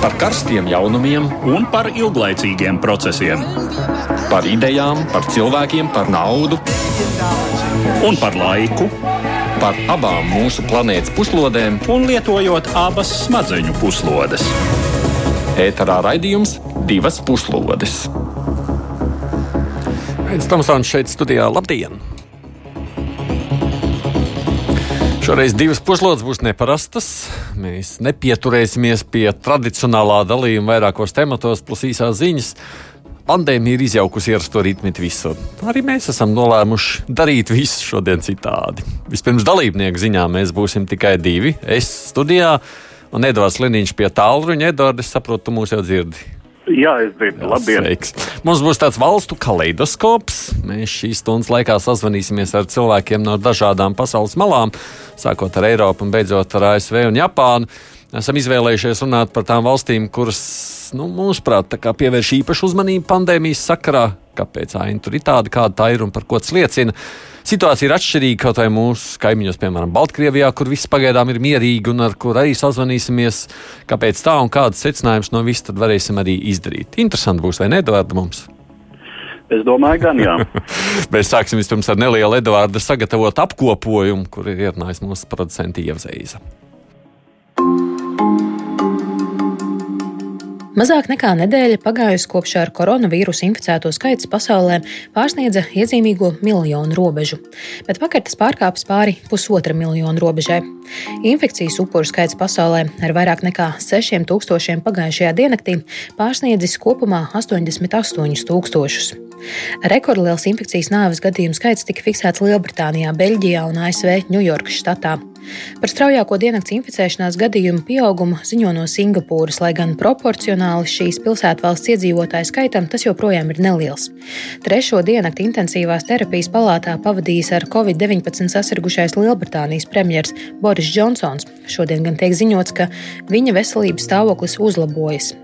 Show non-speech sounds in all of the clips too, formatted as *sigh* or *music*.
par karstiem jaunumiem un par ilglaicīgiem procesiem. Par idejām, par cilvēkiem, par naudu un par laiku. Par abām mūsu planētas puslodēm, un lietojot abas smadzeņu puslodes. Ēterā raidījums divas puslodes. Pēc tam sāņš šeit studijā Labdien! Šoreiz divas puslodes būs neparastas. Mēs nepieturēsimies pie tradicionālā dalījuma vairākos tematos, plus īsās ziņas. Pandēmija ir izjaukusi ierasto ritmu visur. Arī mēs esam nolēmuši darīt visu šodien citādi. Vispirms dalībnieku ziņā mēs būsim tikai divi. Es studijā un Edvards Liniņš pie tālruņa. Edvards, es saprotu, tu mūs jau dzirdi. Jā, es dzirdu. Labdien! Sveiks. Mums būs tāds valstu kaleidoskops. Mēs šīs stundas laikā sazvanīsimies ar cilvēkiem no dažādām pasaules malām, sākot ar Eiropu un beidzot ar ASV un Japānu. Esam izvēlējušies runāt par tām valstīm, kuras, nu, mūsuprāt, pievērš īpašu uzmanību pandēmijas sakarā. Kāpēc aina tur ir tāda, kāda tā ir un par ko tas liecina? Situācija ir atšķirīga kaut vai mūsu kaimiņos, piemēram, Baltkrievijā, kur viss pagaidām ir mierīgi un ar kur arī sazvanīsimies. Kāpēc tā un kādas secinājumus no viss tad varēsim arī izdarīt? Interesanti būs, vai ne, Edvards, mums? Es domāju, gan jā. *laughs* Mēs sāksim vispirms ar nelielu Edvarda sagatavotu apkopojumu, kur ir ierunājis mūsu producents Ievzeiza. Mazāk nekā nedēļa pagājusi kopš ar koronavīrusu inficēto skaits pasaulē pārsniedza iezīmīgo miljonu robežu, bet vakar tas pārkāpis pāri pusotra miljonu robežai. Infekcijas upuru skaits pasaulē ar vairāk nekā 6000 pagājušajā diennaktī pārsniedzis kopumā 88 tūkstošus. Rekordliels infekcijas nāves gadījumu skaits tika fiksēts Lielbritānijā, Beļģijā un ASV Ņujorkas štatā. Par straujāko diennakts inficēšanās gadījumu pieaugumu ziņo no Singapūras, lai gan proporcionāli šīs pilsētvalsts iedzīvotāju skaitam tas joprojām ir neliels. Trešo diennakti intensīvās terapijas palātā pavadījis ar covid-19 sasirgušais Lielbritānijas premjers Boris Džonsons. Šodien gan tiek ziņots, ka viņa veselības stāvoklis uzlabojas.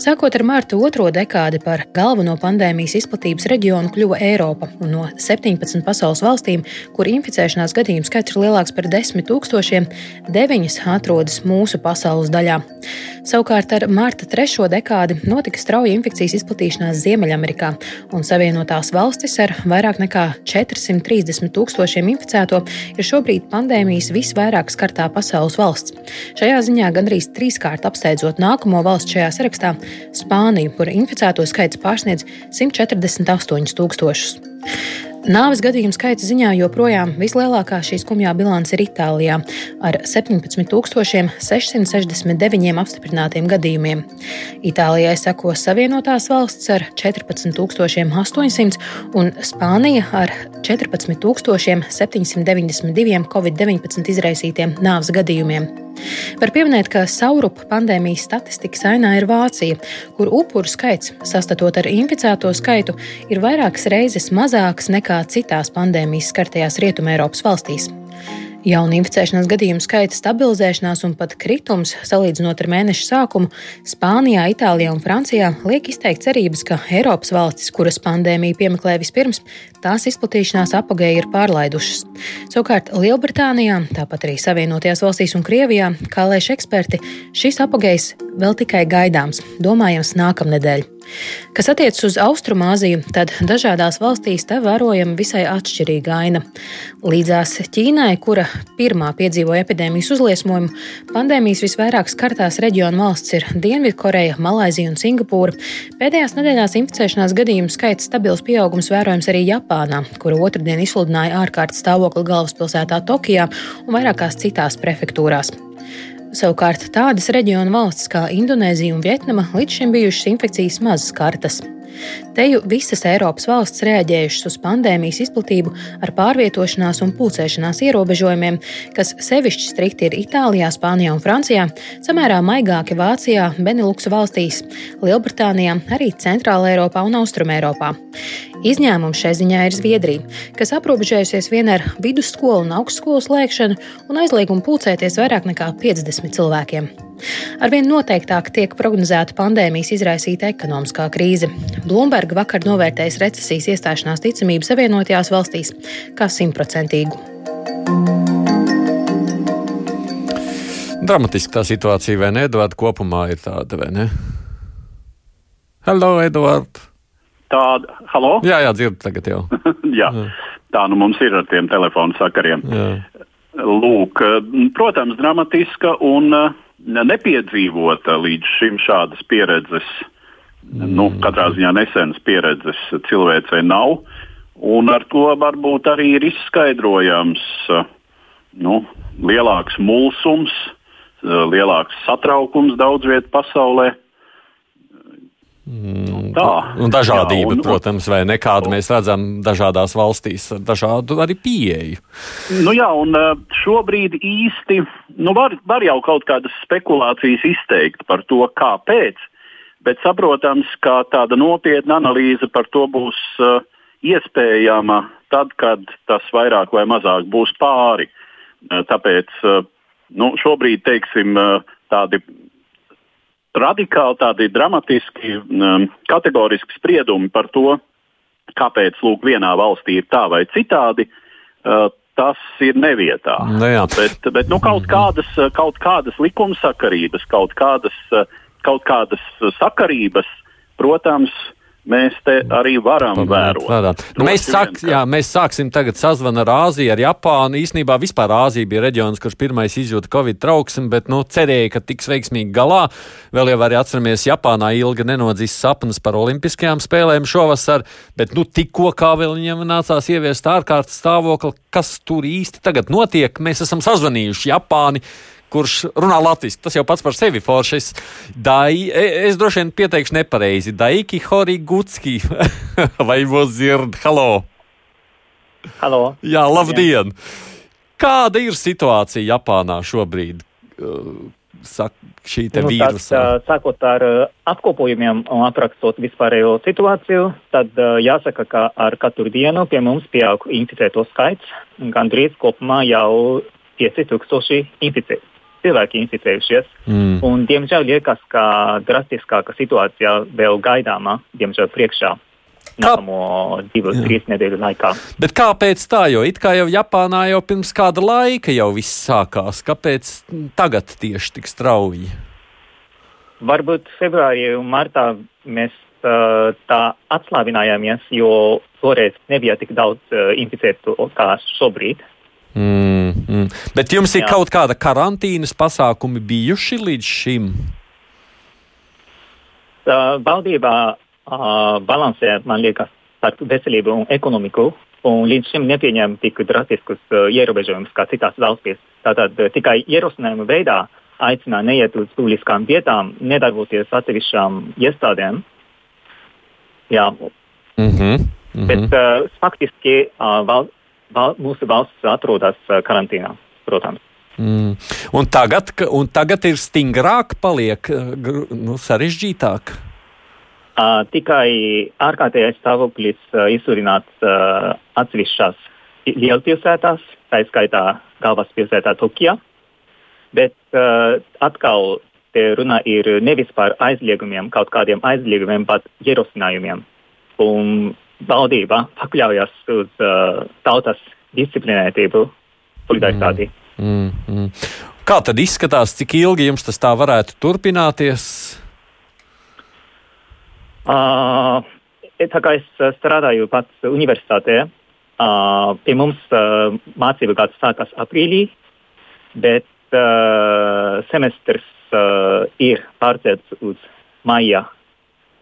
Sākot ar marta otro dekādi par galveno pandēmijas izplatības reģionu kļuva Eiropa, un no 17 pasaules valstīm, kur inficēšanās gadījumu skaits ir lielāks par 10 tūkstošiem, 9 atrodas mūsu pasaules daļā. Savukārt ar marta trešo dekādi notika strauja infekcijas izplatīšanās Ziemeļamerikā, un Savienotās valstis ar vairāk nekā 430 tūkstošiem inficēto ir šobrīd pandēmijas visvairāk skartā pasaules valsts. Šajā ziņā gandrīz trīskārt apsteidzot nākamo valstu šajā sarakstā sarakstā Spāniju, kur inficēto skaits pārsniedz 148 tūkstošus. Nāves gadījumu skaita ziņā joprojām vislielākā šī skumjā bilance ir Itālijā ar 17,669 apstiprinātiem gadījumiem. Itālijai seko Savienotās valsts ar 14,800 un Spānija ar 14,792 covid-19 izraisītiem nāves gadījumiem. Var pieminēt, ka saurupa pandēmijas statistikas ainā ir Vācija, kur upuru skaits, sastatot ar inficēto skaitu, ir vairākas reizes mazāks nekā citās pandēmijas skartajās Rietumēropas valstīs. Jaunu inficēšanās gadījumu skaita stabilizēšanās un pat kritums, salīdzinot ar mēneša sākumu, Spānijā, Itālijā un Francijā liek izteikt cerības, ka Eiropas valstis, kuras pandēmija piemeklē vispirms, tās izplatīšanās apagēji ir pārlaidušas. Savukārt Lielbritānijā, tāpat arī Savienotajās valstīs un Krievijā, kā lēš eksperti, šis apagējs vēl tikai gaidāms, domājams, nākamnedēļ. Kas attiecas uz Austrumāziju, tad dažādās valstīs te vērojama visai atšķirīga aina. Līdzās Ķīnai, kura pirmā piedzīvoja epidēmijas uzliesmojumu, pandēmijas visvairāk skartās reģionu valsts ir Dienvidkoreja, Malaizija un Singapūra. Pēdējās nedēļās inficēšanās gadījumu skaits stabils pieaugums vērojams arī Japānā, kura otrdien izsludināja ārkārtas stāvokli galvaspilsētā Tokijā un vairākās citās prefektūrās. Savukārt tādas reģionu valstis kā Indonēzija un Vietnama līdz šim bijušas infekcijas maz skartas. Te jau visas Eiropas valsts reaģējušas uz pandēmijas izplatību ar pārvietošanās un pulcēšanās ierobežojumiem, kas sevišķi strikti ir Itālijā, Spānijā un Francijā, samērā maigāki Vācijā, Beneluksu valstīs, Lielbritānijā, arī Centrāla Eiropā un Austrumē Eiropā. Izņēmums šai ziņā ir Zviedrija, kas aprobežējusies vien ar vidusskolu un augstskolu slēgšanu un aizliegumu pulcēties vairāk nekā 50 cilvēkiem. Arvien noteiktāk tiek prognozēta pandēmijas izraisīta ekonomiskā krīze. Bloomberg vakar novērtējis recesijas iestāšanās ticamību Savienotajās valstīs kā simtprocentīgu. Dramatiski tā situācija, vai ne? Edvards kopumā ir tāda, vai ne? Hello, Edvards! Tāda, halo? Jā, jā, dzirdu tagad jau. *laughs* jā. jā, tā nu mums ir ar tiem telefonu sakariem. Jā. Lūk, protams, dramatiska un uh, nepiedzīvota līdz šim šādas pieredzes, mm. nu, katrā ziņā nesenas pieredzes cilvēcei nav. Un ar to varbūt arī ir izskaidrojams nu, lielāks mulsums, lielāks satraukums daudz vietā pasaulē. Mm, tā. Un dažādība, jā, un, protams, vai nekāda mēs redzam dažādās valstīs ar dažādu arī pieeju. Nu jā, un šobrīd īsti nu var, var jau kaut kādas spekulācijas izteikt par to, kāpēc, bet saprotams, ka tāda nopietna analīze par to būs uh, iespējama tad, kad tas vairāk vai mazāk būs pāri. Uh, tāpēc uh, nu, šobrīd, teiksim, tādi radikāli tādi dramatiski, um, kategoriski spriedumi par to, kāpēc lūk, vienā valstī ir tā vai citādi. Uh, tas ir nevietā. Nu, bet, bet nu, kaut, kādas, kaut kādas likumsakarības, kaut kādas, kaut kādas sakarības, protams, uh, mēs te arī varam Pamanāt, vērot. Nu, mēs, sāk, jā, mēs sāksim tagad sazvanu ar Āziju, ar Japānu. Īsnībā vispār Āzija bija reģions, kurš pirmais izjūta Covid trauksmi, bet nu, cerēja, ka tiks veiksmīgi galā. Vēl jau arī atceramies, Japānā ilgi nenodzīs sapnis par olimpiskajām spēlēm šovasar, bet nu, tikko kā vēl viņam nācās ieviest ārkārtas stāvokli, kas tur īsti tagad notiek, mēs esam sazvanījuši Japāni kurš runā latviešu. Tas jau pats par sevi foršs. E, es droši vien pieteikšu nepareizi. Daiki Horigutski *laughs* vai Vozird. Halo! Halo! Jā, labdien! Kāda ir situācija Japānā šobrīd? Sak, šī te nu, vīrusa. Tad, sākot ar apkopojumiem un aprakstot vispārējo situāciju, tad jāsaka, ka ar katru dienu pie mums pieaug inficēto skaits. Gandrīz kopumā jau 5000 inficēti cilvēki inficējušies. Mm. Un, diemžēl liekas, ka drastiskāka situācija vēl gaidāma, diemžēl priekšā. Nākamo divu, Jā. trīs nedēļu laikā. Bet kāpēc tā? Jo it kā jau Japānā jau pirms kāda laika jau viss sākās. Kāpēc tagad tieši tik strauji? Varbūt februārī un martā mēs uh, tā atslābinājāmies, jo toreiz nebija tik daudz uh, inficētu kā šobrīd. Mm, mm. Bet jums ir Jā. kaut kāda karantīnas pasākumi bijuši līdz šim? Valdībā uh, balansē, man liekas, starp veselību un ekonomiku. Un līdz šim nepieņēma tik drastiskus uh, ierobežojumus kā citās valstīs. Tātad uh, tikai ierosinājumu veidā aicina neiet uz publiskām vietām, nedarboties atsevišķām iestādēm. Jā. Mm -hmm. Mm -hmm. Bet uh, faktiski uh, val, val, mūsu valsts atrodas karantīnā, protams. Mm. Un, tagad, un tagad ir stingrāk, paliek nu, sarežģītāk. Uh, tikai ārkārtējais stāvoklis uh, izsurināts uh, atsevišķās lielpilsētās, tā skaitā galvaspilsētā Tokijā. Bet uh, atkal te runa ir nevis par aizliegumiem, kaut kādiem aizliegumiem, bet ierosinājumiem. Un valdība pakļaujas uz uh, tautas disciplinētību, solidaritāti. Mm, mm, mm. Kā tad izskatās, cik ilgi jums tas tā varētu turpināties? Uh, tā kā es uh, strādāju pats universitātē, uh, pie mums uh, mācību gads sākās aprīlī, bet uh, semestrs uh, ir pārcelts uz maija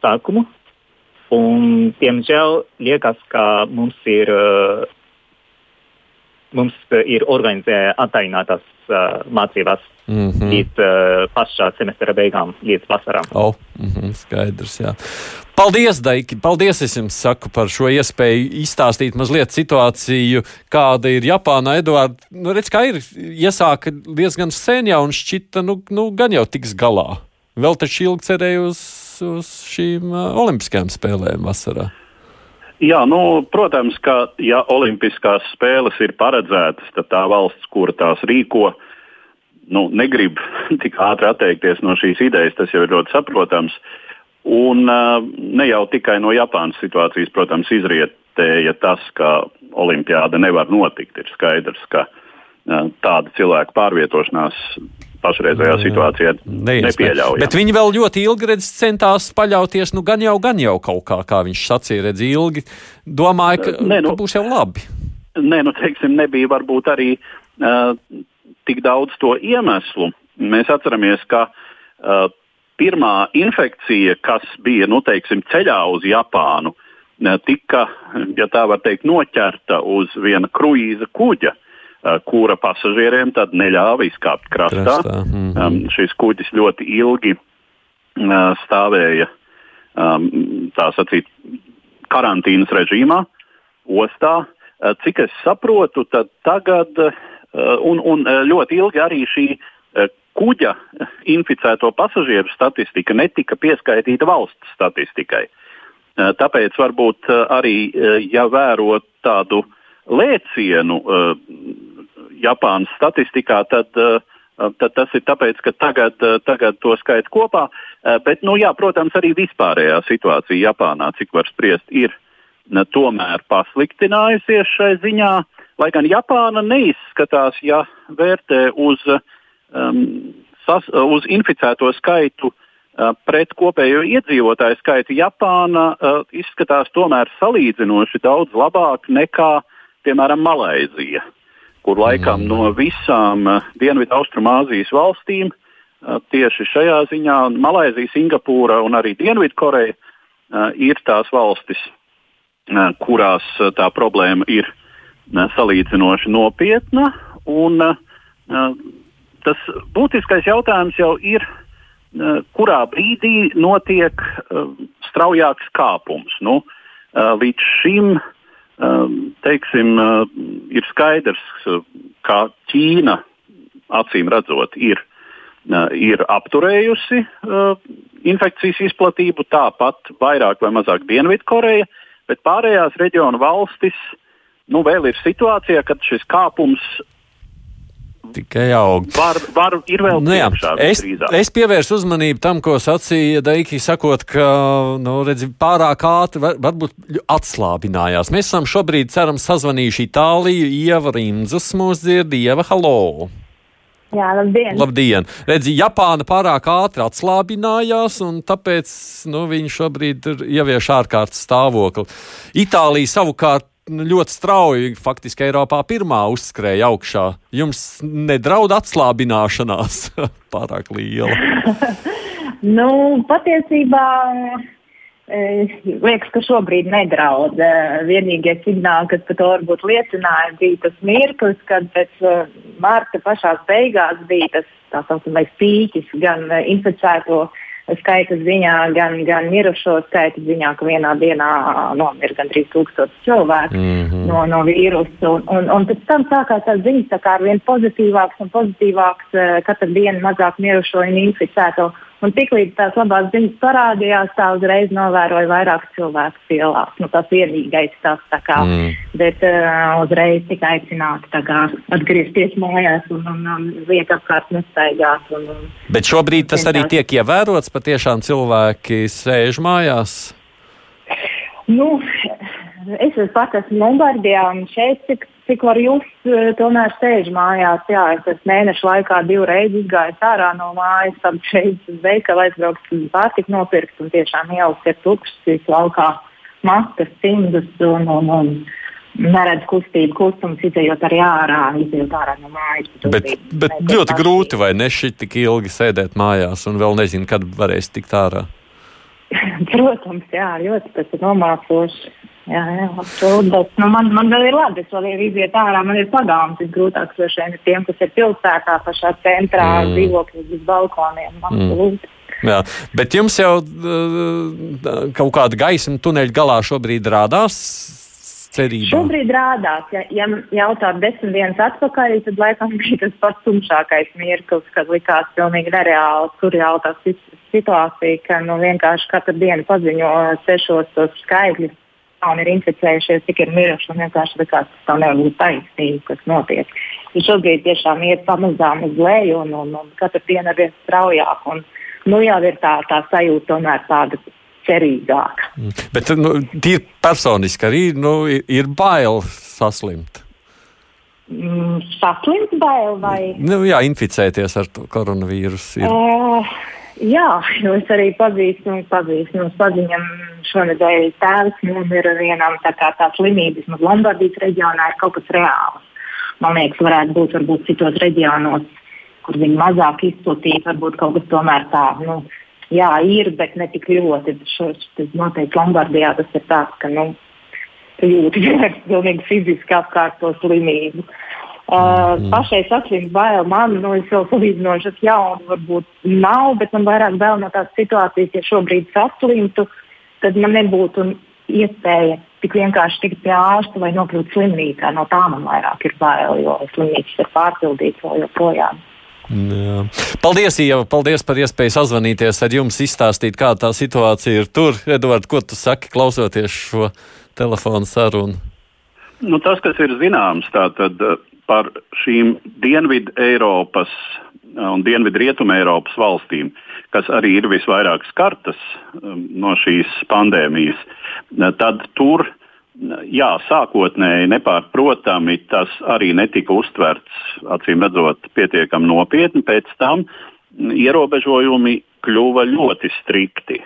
sākumu. Un, diemžēl liekas, ka mums ir, uh, mums ir organizēta attālinātas uh, mācības mm -hmm. līdz uh, pašā semestra beigām, līdz vasaram. Oh, mm -hmm, skaidrs, jā. Paldies, Daiki! Paldies, es jums saku par šo iespēju izstāstīt mazliet situāciju, kāda ir Japānā. Eduard, nu, redz, kā ir iesāka diezgan sen jau un šķita, nu, nu gan jau tiks galā. Vēl taču ilgi cerēju uz uz šīm Olimpiskajām spēlēm vasarā? Jā, nu, protams, ka ja Olimpiskās spēles ir paredzētas, tad tā valsts, kura tās rīko, nu, negrib *laughs* tik ātri atteikties no šīs idejas. Tas jau ir ļoti saprotams. Un ne jau tikai no Japānas situācijas, protams, izrietēja tas, ka Olimpiāda nevar notikt. Ir skaidrs, ka tāda cilvēku pārvietošanās pašreizējā situācijā nepieļaujami. Bet viņi vēl ļoti ilgi redz, centās paļauties, nu gan jau, gan jau kaut kā, kā viņš sacīja, redz ilgi. Domāju, ka, Nē, nu, būs jau labi. Nē, nu, teiksim, nebija varbūt arī uh, tik daudz to iemeslu. Mēs atceramies, ka uh, pirmā infekcija, kas bija nu, teiksim, ceļā uz Japānu, tika, ja tā var teikt, noķerta uz viena kruīza kuģa. Uh, kura pasažieriem tad neļāva izkāpt krastā. krastā. Mm -hmm. um, šis kuģis ļoti ilgi uh, stāvēja um, tā sacīt karantīnas režīmā, ostā. Uh, cik es saprotu, tad tagad uh, un, un ļoti ilgi arī šī uh, kuģa inficēto pasažieru statistika netika pieskaitīta valsts statistikai. Uh, tāpēc varbūt uh, arī, ja vērot tādu lēcienu Japānas statistikā, tad, eh, tad tas ir tāpēc, ka tagad, eh, tagad to skaita kopā. Eh, bet, nu, jā, protams, arī vispārējā situācija Japānā, cik var spriest, ir tomēr pasliktinājusies šai ziņā. Lai gan Japāna neizskatās, ja vērtē uz, um, sas, uz inficēto skaitu uh, pret kopējo iedzīvotāju skaitu, Japāna uh, izskatās tomēr salīdzinoši daudz labāk nekā, piemēram, Malaizija. Kur laikam mm. no visām uh, Dienvidu Austrumāzijas valstīm uh, tieši šajā ziņā Malaizija, Singapūra un arī Dienvidkoreja uh, ir tās valstis, kurās tā problēma ir salīdzinoši nopietna. Un, tas būtiskais jautājums jau ir, kurā brīdī notiek straujāks kāpums. Nu, līdz šim uh, teiksim, eh, ir skaidrs, ka Ķīna acīm redzot ir, eh, ir apturējusi eh, infekcijas izplatību, tāpat vairāk vai mazāk Dienvidkoreja, bet pārējās reģionu valstis nu, vēl ir situācijā, kad šis kāpums tikai aug. Var, var, ir vēl nu, jā, es, es pievērsu uzmanību tam, ko sacīja Daiki, sakot, ka nu, redzi, pārāk ātri var, varbūt atslābinājās. Mēs esam šobrīd, ceram, sazvanījuši Itāliju. Ieva Rimdzas mūs dzird, Ieva, halo! Jā, labdien! labdien. Redzi, Japāna pārāk ātri atslābinājās, un tāpēc nu, viņi šobrīd ir ievieš ārkārtas stāvokli. Itālija savukārt ļoti strauji, faktiski Eiropā pirmā uzskrēja augšā. Jums nedraud atslābināšanās *laughs* pārāk liela. *laughs* nu, patiesībā e, liekas, ka šobrīd nedraud. E, vienīgie signāli, kas par to varbūt liecināja, bija tas mirklis, kad pēc e, marta pašās beigās bija tas tā saucamais pīķis gan inficēto skaita ziņā, gan, gan mirušo skaita ziņā, ka vienā dienā nomira gandrīz tūkstotis cilvēku mm -hmm. no, no vīrusu. Un, un, un pēc tam sākās tās ziņas tā kā ar vien pozitīvāks un pozitīvāks, katru dienu mazāk mirušo un inficēto. Un tiklīdz tās labās ziņas parādījās, tā uzreiz novēroja vairāk cilvēku ielās. Nu, tas vienīgais tas, kā, mm. bet uh, uzreiz tika aicināti atgriezties mājās un, un, un liek apkārt nestaigāt. Un, un, bet šobrīd tas arī tiek ievērots, patiešām cilvēki sēž mājās. Nu, es pat esmu Lombardijā un šeit, cik, cik var just, eh, tomēr sēž mājās. Jā, es esmu mēnešu laikā divreiz izgājis ārā no mājas, šeit uz veikalu aizbraukt uz pārtiku nopirkt un tiešām ielas ir tukšas, laukā maskas, cimdus un, un, un neredz kustību, kustums, izējot arī ārā, izējot ārā no mājas. Bet, bet ļoti grūti vai ne šī tik ilgi sēdēt mājās un vēl nezinu, kad varēs tikt ārā. *laughs* Protams, jā, ļoti tas ir nomācoši. Jā, jā, absolūti. Bet, nu, man, man vēl ir labi, es vēl ir iziet ārā, man ir pagāms. Visgrūtāk droši vien ir tiem, kas ir pilsētā, pašā centrā, mm. dzīvokļos, bez balkoniem. Mm. Absolūti. Mm. Jā, bet jums jau uh, kaut kāda gaisma tuneļa galā šobrīd rādās. Cerībā. Šobrīd rādās, ja, ja jautāt desmit dienas atpakaļ, tad laikam bija tas pats tumšākais mirklis, kad likās pilnīgi nereāli, surreāli tā situācija, ka nu, vienkārši katru dienu paziņo sešos tos skaitļus un ir inficējušies, cik ir miruši. Vienkārši likās, ka tā nevar būt taisnība, kas notiek. Un šobrīd tiešām iet pamazām uz leju, un, un, un katru dienu ir straujāk. Un, nu, jau ir tā, tā sajūta tomēr tāda cerīgāka. Mm. Bet nu, tīri personiski arī nu, ir bail saslimt. mm, saslimt bail vai? Nu, jā, inficēties ar koronavīrusu. Uh, jā, jo es arī pazīstu, pazīstu no paziņam šonadēļ tēvs nomira vienam tā kā tā slimība, vismaz Lombardijas reģionā ir kaut kas reāls. Man liekas, varētu būt varbūt citos reģionos, kur viņi mazāk izplatīti, varbūt kaut kas tomēr tā, nu, jā, ir, bet ne tik ļoti. Tas noteikti Lombardijā tas ir tāds, ka, nu, jūtas pilnīgi fiziski apkārt to slimību. Uh, mm. Pašai saslimt bail man, nu, es vēl salīdzinoši esmu jauna, varbūt nav, bet man vairāk bail no tās situācijas, ja šobrīd saslimtu, tad man nebūtu iespēja tik vienkārši tikt pie ārsta vai nokļūt slimnīcā. No tā man vairāk ir bail, jo slimnīcas ir pārpildītas vēl joprojām. Jā. Paldies, Ieva! Paldies par iespēju sazvanīties ar jums, izstāstīt, kāda tā situācija ir tur. Edvards, ko tu saki, klausoties šo telefonu sarunu? Nu, tas, kas ir zināms, tātad eh, par šīm Dienvidu Eiropas eh, un Dienvidu Rietumu Eiropas valstīm, kas arī ir visvairāk skartas um, no šīs pandēmijas, tad tur, jā, sākotnēji nepārprotami tas arī netika uztverts, acīm redzot, pietiekami nopietni. Pēc tam mm, ierobežojumi kļuva ļoti strikti.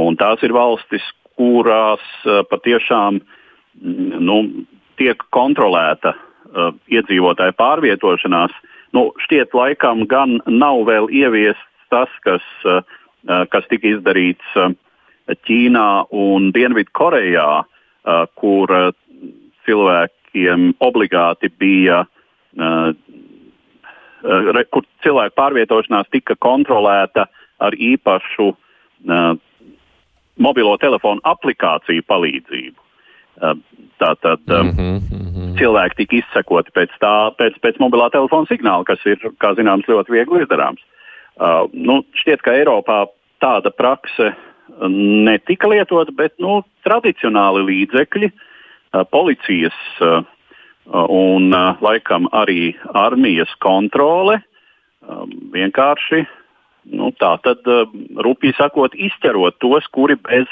Un tās ir valstis, kurās uh, patiešām mm, nu, tiek kontrolēta uh, iedzīvotāju pārvietošanās. Nu, šķiet, laikam gan nav vēl ieviests tas, kas, uh, kas tika izdarīts uh, Ķīnā un Dienvidkorejā, kur cilvēkiem obligāti bija, kur cilvēku pārvietošanās tika kontrolēta ar īpašu mobilo telefonu aplikāciju palīdzību. Tātad um, mm -hmm. cilvēki tika izsekoti pēc, tā, pēc, pēc mobilā telefona signāla, kas ir, kā zināms, ļoti viegli izdarāms. Uh, nu, šķiet, ka Eiropā tāda prakse netika lietota, bet nu, tradicionāli līdzekļi, uh, policijas uh, un uh, laikam arī armijas kontrole um, vienkārši nu, tā tad uh, rupji sakot, izķerot tos, kuri bez,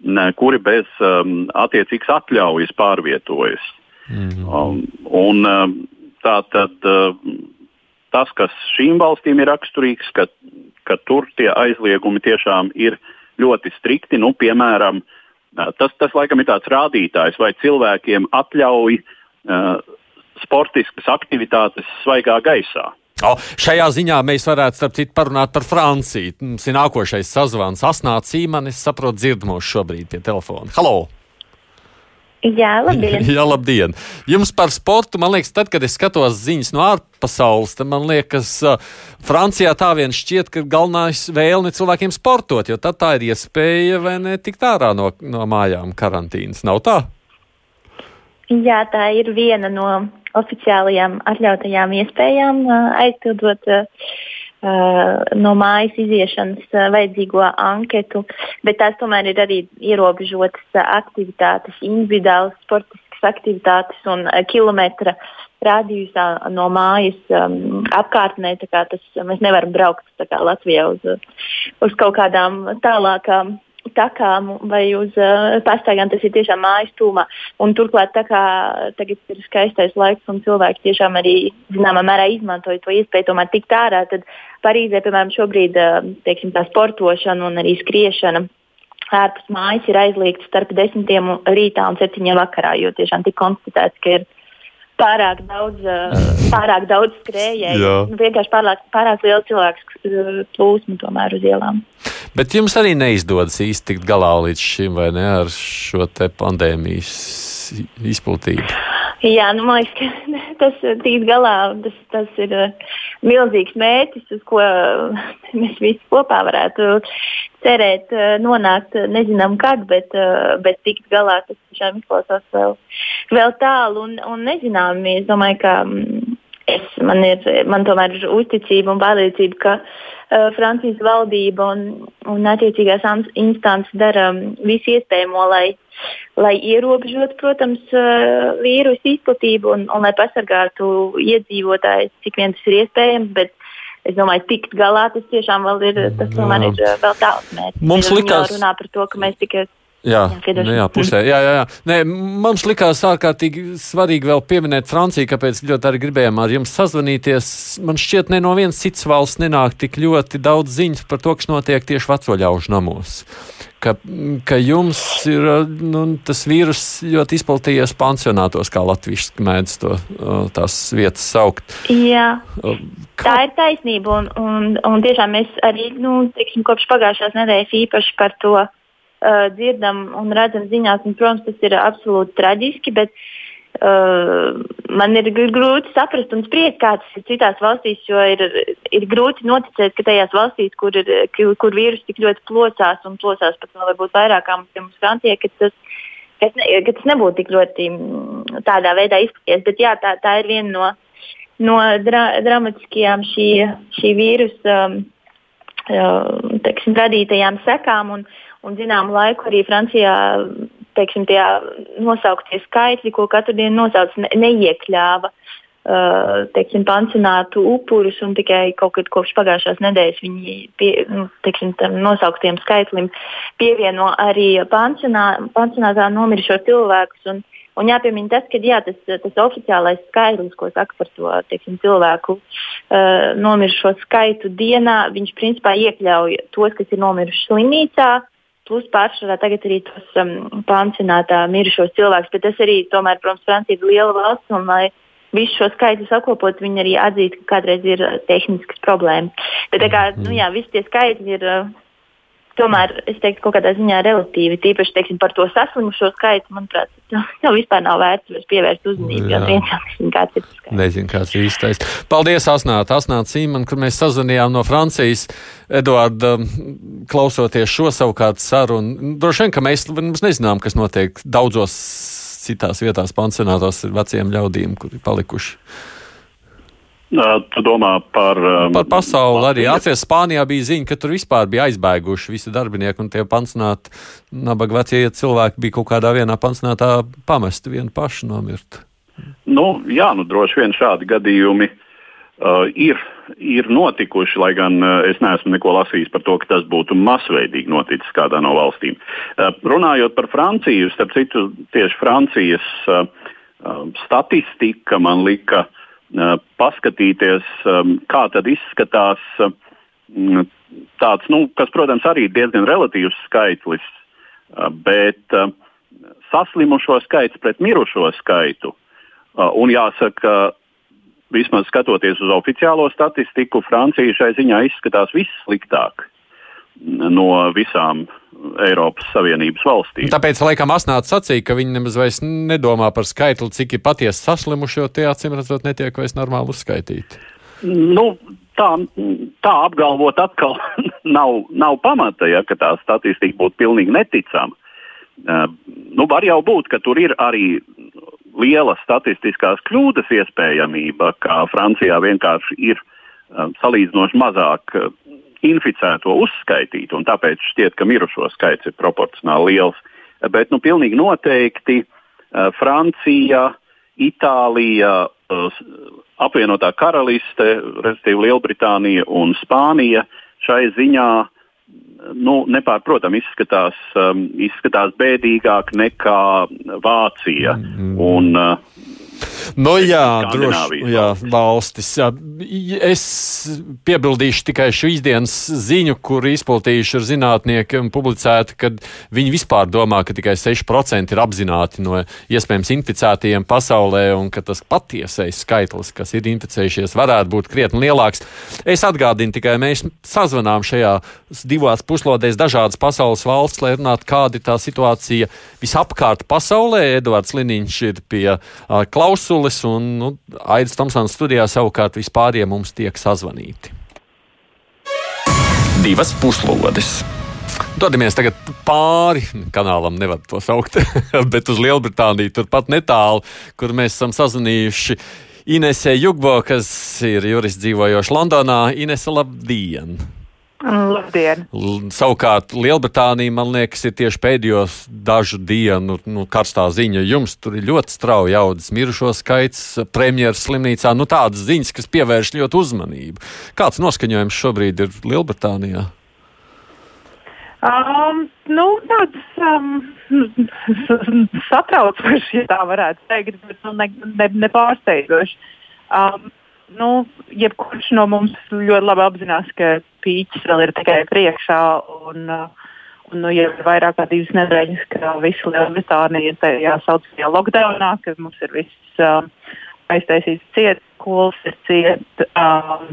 ne, kuri bez um, attiecīgas atļaujas pārvietojas. Mm -hmm. um, un, um, tā tad uh, tas, kas šīm valstīm ir raksturīgs, ka, ka tur tie aizliegumi tiešām ir ļoti strikti. Nu, piemēram, tas, tas laikam ir tāds rādītājs, vai cilvēkiem atļauj uh, sportiskas aktivitātes svaigā gaisā. O, šajā ziņā mēs varētu, starp citu, parunāt par Franciju. Mums ir nākošais sazvans. Asnāts Sīmanis, saprot, dzird mūs šobrīd pie telefona. Halo! Jā, labdien! *laughs* Jā, labdien! Jums par sportu, man liekas, tad, kad es skatos ziņas no ārpasaules, tad man liekas, Francijā tā vien šķiet, ka galvenais vēlme cilvēkiem sportot, jo tad tā ir iespēja vai ne tikt ārā no, no mājām karantīnas. Nav tā? Jā, tā ir viena no oficiālajām atļautajām iespējām aizpildot no mājas iziešanas vajadzīgo anketu, bet tās tomēr ir arī ierobežotas aktivitātes, individuālas sportiskas aktivitātes un kilometra rādījusā no mājas um, apkārtnē. Tas, mēs nevaram braukt Latvijā uz, uz kaut kādām tālākām takām vai uz uh, pastaigām, tas ir tiešām mājas tūmā. Un turklāt, tā kā tagad ir skaistais laiks un cilvēki tiešām arī zināmā mērā izmantoja to iespēju tomēr tikt ārā, tad Parīzē, piemēram, šobrīd uh, teiksim, tā sportošana un arī skriešana ārpus mājas ir aizliegta starp desmitiem rītā un septiņiem vakarā, jo tiešām tika konstatēts, ka ir pārāk daudz, pārāk daudz skrējēju. Vienkārši pārāk, pārāk liela cilvēku plūsma tomēr uz ielām. Bet jums arī neizdodas īsti tikt galā līdz šim, vai ne, ar šo pandēmijas izplatību? Jā, nu, man liekas, ka tas tikt galā, tas, tas ir milzīgs mērķis, uz ko *laughs* mēs visi kopā varētu cerēt, nonākt. Nezinām, kad, bet, bet tikt galā tas tiešām izklausās vēl, vēl tālu un, un nezinām. Es domāju, ka mm, es, man, ir, man tomēr ir uzticība un pārliecība, ka Francijas valdība un, un attiecīgās instances dara um, visu iespējamo, lai, lai ierobežotu, protams, uh, vīrusu izplatību un, un lai pasargātu iedzīvotājus, cik vien tas ir iespējams. Bet, Es domāju, tikt galā tas tiešām vēl ir, tas tomēr ir vēl tāls mērķis. Mums likās, runā par to, ka mēs tikai Jā, jā, nu, jā pusē. Jā, jā, jā. Nē, mums likās ārkārtīgi svarīgi vēl pieminēt Franciju, kāpēc ļoti arī gribējām ar jums sazvanīties. Man šķiet, ne no vienas citas valsts nenāk tik ļoti daudz ziņas par to, kas notiek tieši veco ļaužu namos. Ka, ka jums ir nu, tas vīrus ļoti izplatījies pansionātos, kā Latvijas mēdz to tās vietas saukt. Jā, kā? tā ir taisnība. Un, un, un tiešām mēs arī nu, tiksim, kopš pagājušās nedēļas īpaši par to uh, dzirdam un redzam ziņās, un, protams, tas ir absolūti traģiski, bet uh, man ir grūti saprast un spriest, kā tas ir citās valstīs, jo ir, ir grūti noticēt, ka tajās valstīs, kur, ir, kur vīrus tik ļoti plosās un plosās pat vēl varbūt vairāk kā mums Francijā, ka tas, ka, ne, ka tas nebūtu tik ļoti mm, tādā veidā izskaties. Bet jā, tā, tā ir viena no, no dra, dramatiskajām šī, šī vīrusa um, teiksim, radītajām sekām. Un, Un zinām laiku arī Francijā teiksim, tie nosauktie skaitļi, ko katru dienu nosauc, ne, neiekļāva uh, teiksim, pansionātu upurus. Tikai kaut kad kopš pagājušās nedēļas viņi pie, nu, teiksim, tam nosauktiem skaitlim pievieno arī pansionā, pansionātā nomirušo cilvēkus. Un, Un jāpiemina tas, ka jā, tas, tas oficiālais skaitlis, ko saka par to teiksim, cilvēku uh, nomirušo skaitu dienā, viņš principā iekļauj tos, kas ir nomiruši slimnīcā, plus pārsvarā tagad arī tos um, pansionātā mirušos cilvēkus. Bet tas arī, tomēr, protams, Francija ir liela valsts, un lai visu šo skaitļus apkopot, viņi arī atzīst, ka kādreiz ir uh, tehniskas problēmas. Bet kā, nu jā, visi tie skaitļi ir. Tomēr es teiktu, kaut kādā ziņā relatīvi. Tīpaši teiksim, par to saslimušo skaitu, manuprāt, jau vispār nav vērts pievērst uzmanību. Jau nezinu, kāds ir skaits. Nezinu, kāds ir īstais. Paldies, Asnāt, Asnāt Sīman, kur mēs sazvanījām no Francijas. Eduarda, klausoties šo savukārt sarunu, droši vien, ka mēs, mēs nezinām, kas notiek daudzos citās vietās pansionātos ar veciem ļaudīm, kuri palikuši. Tu domā par, um, par pasauli Latviju. arī. Atcerieties, Spānijā bija ziņa, ka tur vispār bija aizbēguši visi darbinieki un tie pansionāti, nabaga vecie cilvēki bija kaut kādā vienā pansionātā pamesti vienu pašu nomirt. Nu, jā, nu droši vien šādi gadījumi uh, ir, ir notikuši, lai gan uh, es neesmu neko lasījis par to, ka tas būtu masveidīgi noticis kādā no valstīm. Uh, runājot par Franciju, starp citu, tieši Francijas uh, statistika man lika paskatīties, kā tad izskatās tāds, nu, kas, protams, arī ir diezgan relatīvs skaitlis, bet saslimušo skaits pret mirušo skaitu. Un jāsaka, vismaz skatoties uz oficiālo statistiku, Francija šai ziņā izskatās vissliktāk no visām Eiropas Savienības valstīm. Tāpēc, laikam, Asnāts sacīja, ka viņi nemaz vairs nedomā par skaitli, cik ir patiesi saslimuši, jo tie acīm redzot netiek vairs normāli uzskaitīti. Nu, tā, tā apgalvot atkal *laughs* nav, nav pamata, ja tā statistika būtu pilnīgi neticama. Uh, nu, var jau būt, ka tur ir arī liela statistiskās kļūdas iespējamība, ka Francijā vienkārši ir uh, salīdzinoši mazāk uh, inficēto uzskaitītu, un tāpēc šķiet, ka mirušo skaits ir proporcionāli liels. Bet nu, pilnīgi noteikti Francija, Itālija, apvienotā karaliste, respektīvi Lielbritānija un Spānija šai ziņā nu, nepārprotami izskatās, um, izskatās bēdīgāk nekā Vācija. Mm. Un, uh, Nu, jā, droši jā, valstis. Jā. Es piebildīšu tikai šīs dienas ziņu, kur izplatījuši ar zinātniekiem publicēta, ka viņi vispār domā, ka tikai 6% ir apzināti no iespējams inficētajiem pasaulē un ka tas patiesais skaitlis, kas ir inficējušies, varētu būt krietni lielāks. Es atgādinu tikai, mēs sazvanām šajā divās puslodēs dažādas pasaules valsts, lai runātu, kāda ir tā situācija visapkārt pasaulē. Edvards Liniņš ir pie uh, klausules, un nu, Aits Tomsons studijā savukārt vispārējie mums tiek sazvanīti. Divas puslodes. Dodamies tagad pāri kanālam, nevar to saukt, *laughs* bet uz Lielbritāniju, turpat netālu, kur mēs esam sazvanījuši Inesē Jugbo, kas ir jurists dzīvojoša Londonā. Inese, labdien! Labdien! Savukārt Lielbritānija, man liekas, ir tieši pēdējos dažu dienu nu, karstā ziņa. Jums tur ir ļoti strauji audzis mirušo skaits, premjeras slimnīcā. Nu, tādas ziņas, kas pievērš ļoti uzmanību. Kāds noskaņojums šobrīd ir Lielbritānijā? Um, nu, tāds um, satraucošs, ja tā varētu teikt, bet nu, ne, ne, nepārsteidzošs. Um, nu, jebkurš no mums ļoti labi apzinās, ka pīķis vēl ir tikai priekšā. Un, uh, un, nu, jau ir vairāk kā divas nedēļas, ka visa Lielbritānija ir tajā saucamajā lockdownā, ka mums ir viss um, aiztaisīts ciet, skolas ir ciet, um,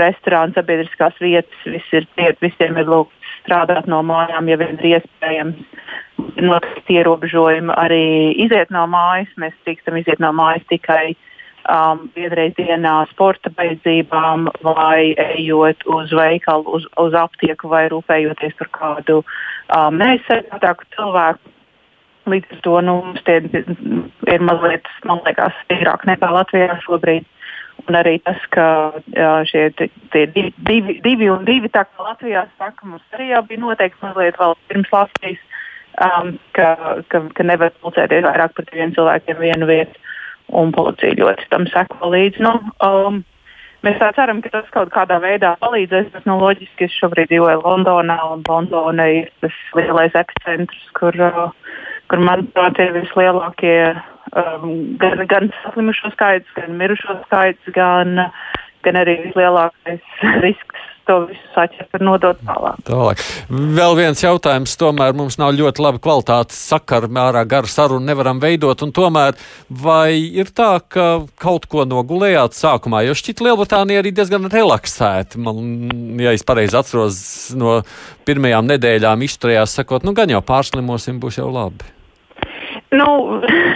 restorāns, sabiedriskās vietas, viss ir ciet, visiem ir lūgts strādāt no mājām, ja vien ir iespējams. Noteikti ierobežojumi arī iziet no mājas. Mēs drīkstam iziet no mājas tikai um, vienreiz dienā sporta beidzībām, vai ejot uz veikalu, uz, uz aptieku, vai rūpējoties par kādu um, neaizsargātāku cilvēku. Līdz ar to nu, mums tie ir mazliet, man liekas, stīrāk nekā Latvijā šobrīd. Un arī tas, ka jā, šie divi, divi, divi un divi, tā kā Latvijā saka, mums arī jau bija noteikti mazliet vēl pirms Latvijas, um, ka, ka, ka nevar pulcēties vairāk par diviem cilvēkiem vienu vietu. Un policija ļoti tam seko līdzi. Nu, um, Mēs tā ceram, ka tas kaut kādā veidā palīdzēs. Bet nu, loģiski, es šobrīd dzīvoju Londonā, un Londona ir tas lielais epicentrs, kur, uh, kur manuprāt, ir vislielākie um, gan, gan saslimušo skaits, gan mirušo skaits, gan, gan arī vislielākais *laughs* risks to visu saķert un nodot tālāk. tālāk. Vēl viens jautājums. Tomēr mums nav ļoti laba kvalitātes sakara, mērā gara saruna nevaram veidot. Tomēr vai ir tā, ka kaut ko nogulējāt sākumā? Jo šķiet, Lielbritānija arī diezgan relaksēta. Man, ja es pareizi atceros, no pirmajām nedēļām izturējās sakot, nu gan jau pārslimosim, būs jau labi. Nu,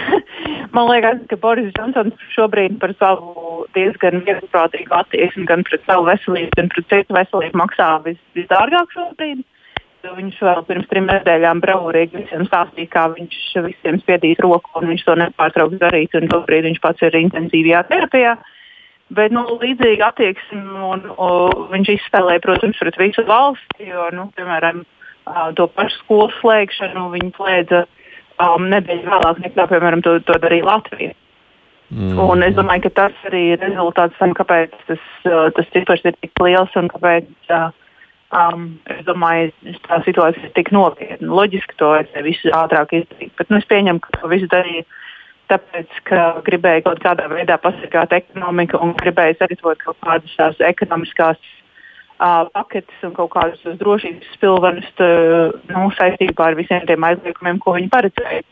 *laughs* man liekas, ka Boris Džonsons šobrīd par savu diezgan vieglprātīgu attieksmi gan pret savu veselību, gan pret citu veselību maksā vis, visdārgāk šobrīd. Viņš vēl pirms trim nedēļām braurīgi visiem stāstīja, kā viņš visiem spiedīs roku, un viņš to nepārtrauks darīt. Šobrīd viņš pats ir intensīvajā terapijā. Bet nu, līdzīgi attieksmi un, un viņš izspēlēja, protams, pret visu valsti. Jo, nu, piemēram, to pašu skolu slēgšanu viņi slēdza um, nedēļu vēlāk nekā, piemēram, to, to darīja Latvija. Mm. Un es domāju, ka tas arī ir rezultāts tam, kāpēc tas, uh, tas cipars ir tik liels un kāpēc uh, um, domāju, tā situācija ir tik nopietna. Loģiski to vajadzēja visu ātrāk izdarīt, bet nu, es pieņemu, ka to visu darīja tāpēc, ka gribēja kaut kādā veidā pasargāt ekonomiku un gribēja sagatavot kaut kādas tās ekonomiskās uh, paketes un kaut kādus drošības spilvenus nu, saistībā ar visiem tiem aizliegumiem, ko viņi paredzēja.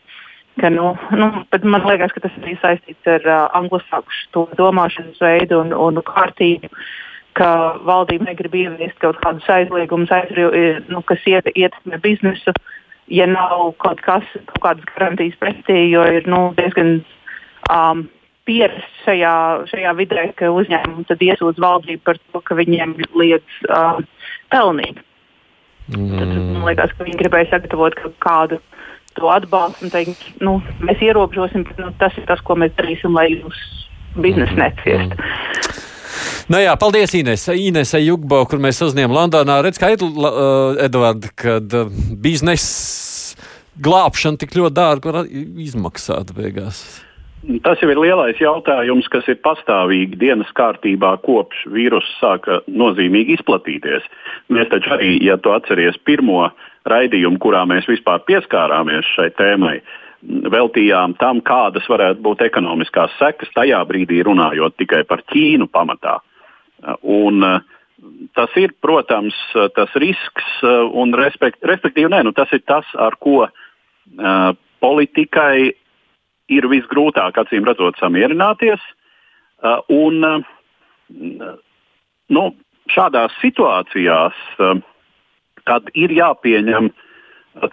Ka, nu, nu, man liekas, ka tas ir saistīts ar uh, anglosakšu domāšanas veidu un, un kārtību, ka valdība negrib ieviest kaut kādus aizliegumus, aizri, nu, kas iet, ietekmē biznesu, ja nav kaut, kas, kaut kādas garantijas pretī, jo ir nu, diezgan um, pierasts šajā, šajā vidē, ka uzņēmumi iesūdz valdību par to, ka viņiem liedz um, pelnīt. Mm. Tad, man liekas, ka viņi gribēja sagatavot kādu to atbalstu un teikt, nu, mēs ierobežosim, nu, tas ir tas, ko mēs darīsim, lai jūs biznesu neciest. Nu jā, paldies, Ines. Inese Jukbo, kur mēs uzņēmām Londonā. Redz, kā uh, Edvards, kad uh, biznesa glābšana tik ļoti dārgi var izmaksāt beigās. Tas jau ir lielais jautājums, kas ir pastāvīgi dienas kārtībā kopš vīrusu sāka nozīmīgi izplatīties. Mēs taču arī, ja tu atceries pirmo raidījumu, kurā mēs vispār pieskārāmies šai tēmai, veltījām tam, kādas varētu būt ekonomiskās sekas, tajā brīdī runājot tikai par Ķīnu pamatā. Un, tas ir, protams, tas risks, un respekt, respektīvi, nē, nu, tas ir tas, ar ko uh, politikai ir visgrūtāk, acīm redzot, samierināties. Uh, un, uh, nu, šādās situācijās uh, kad ir jāpieņem.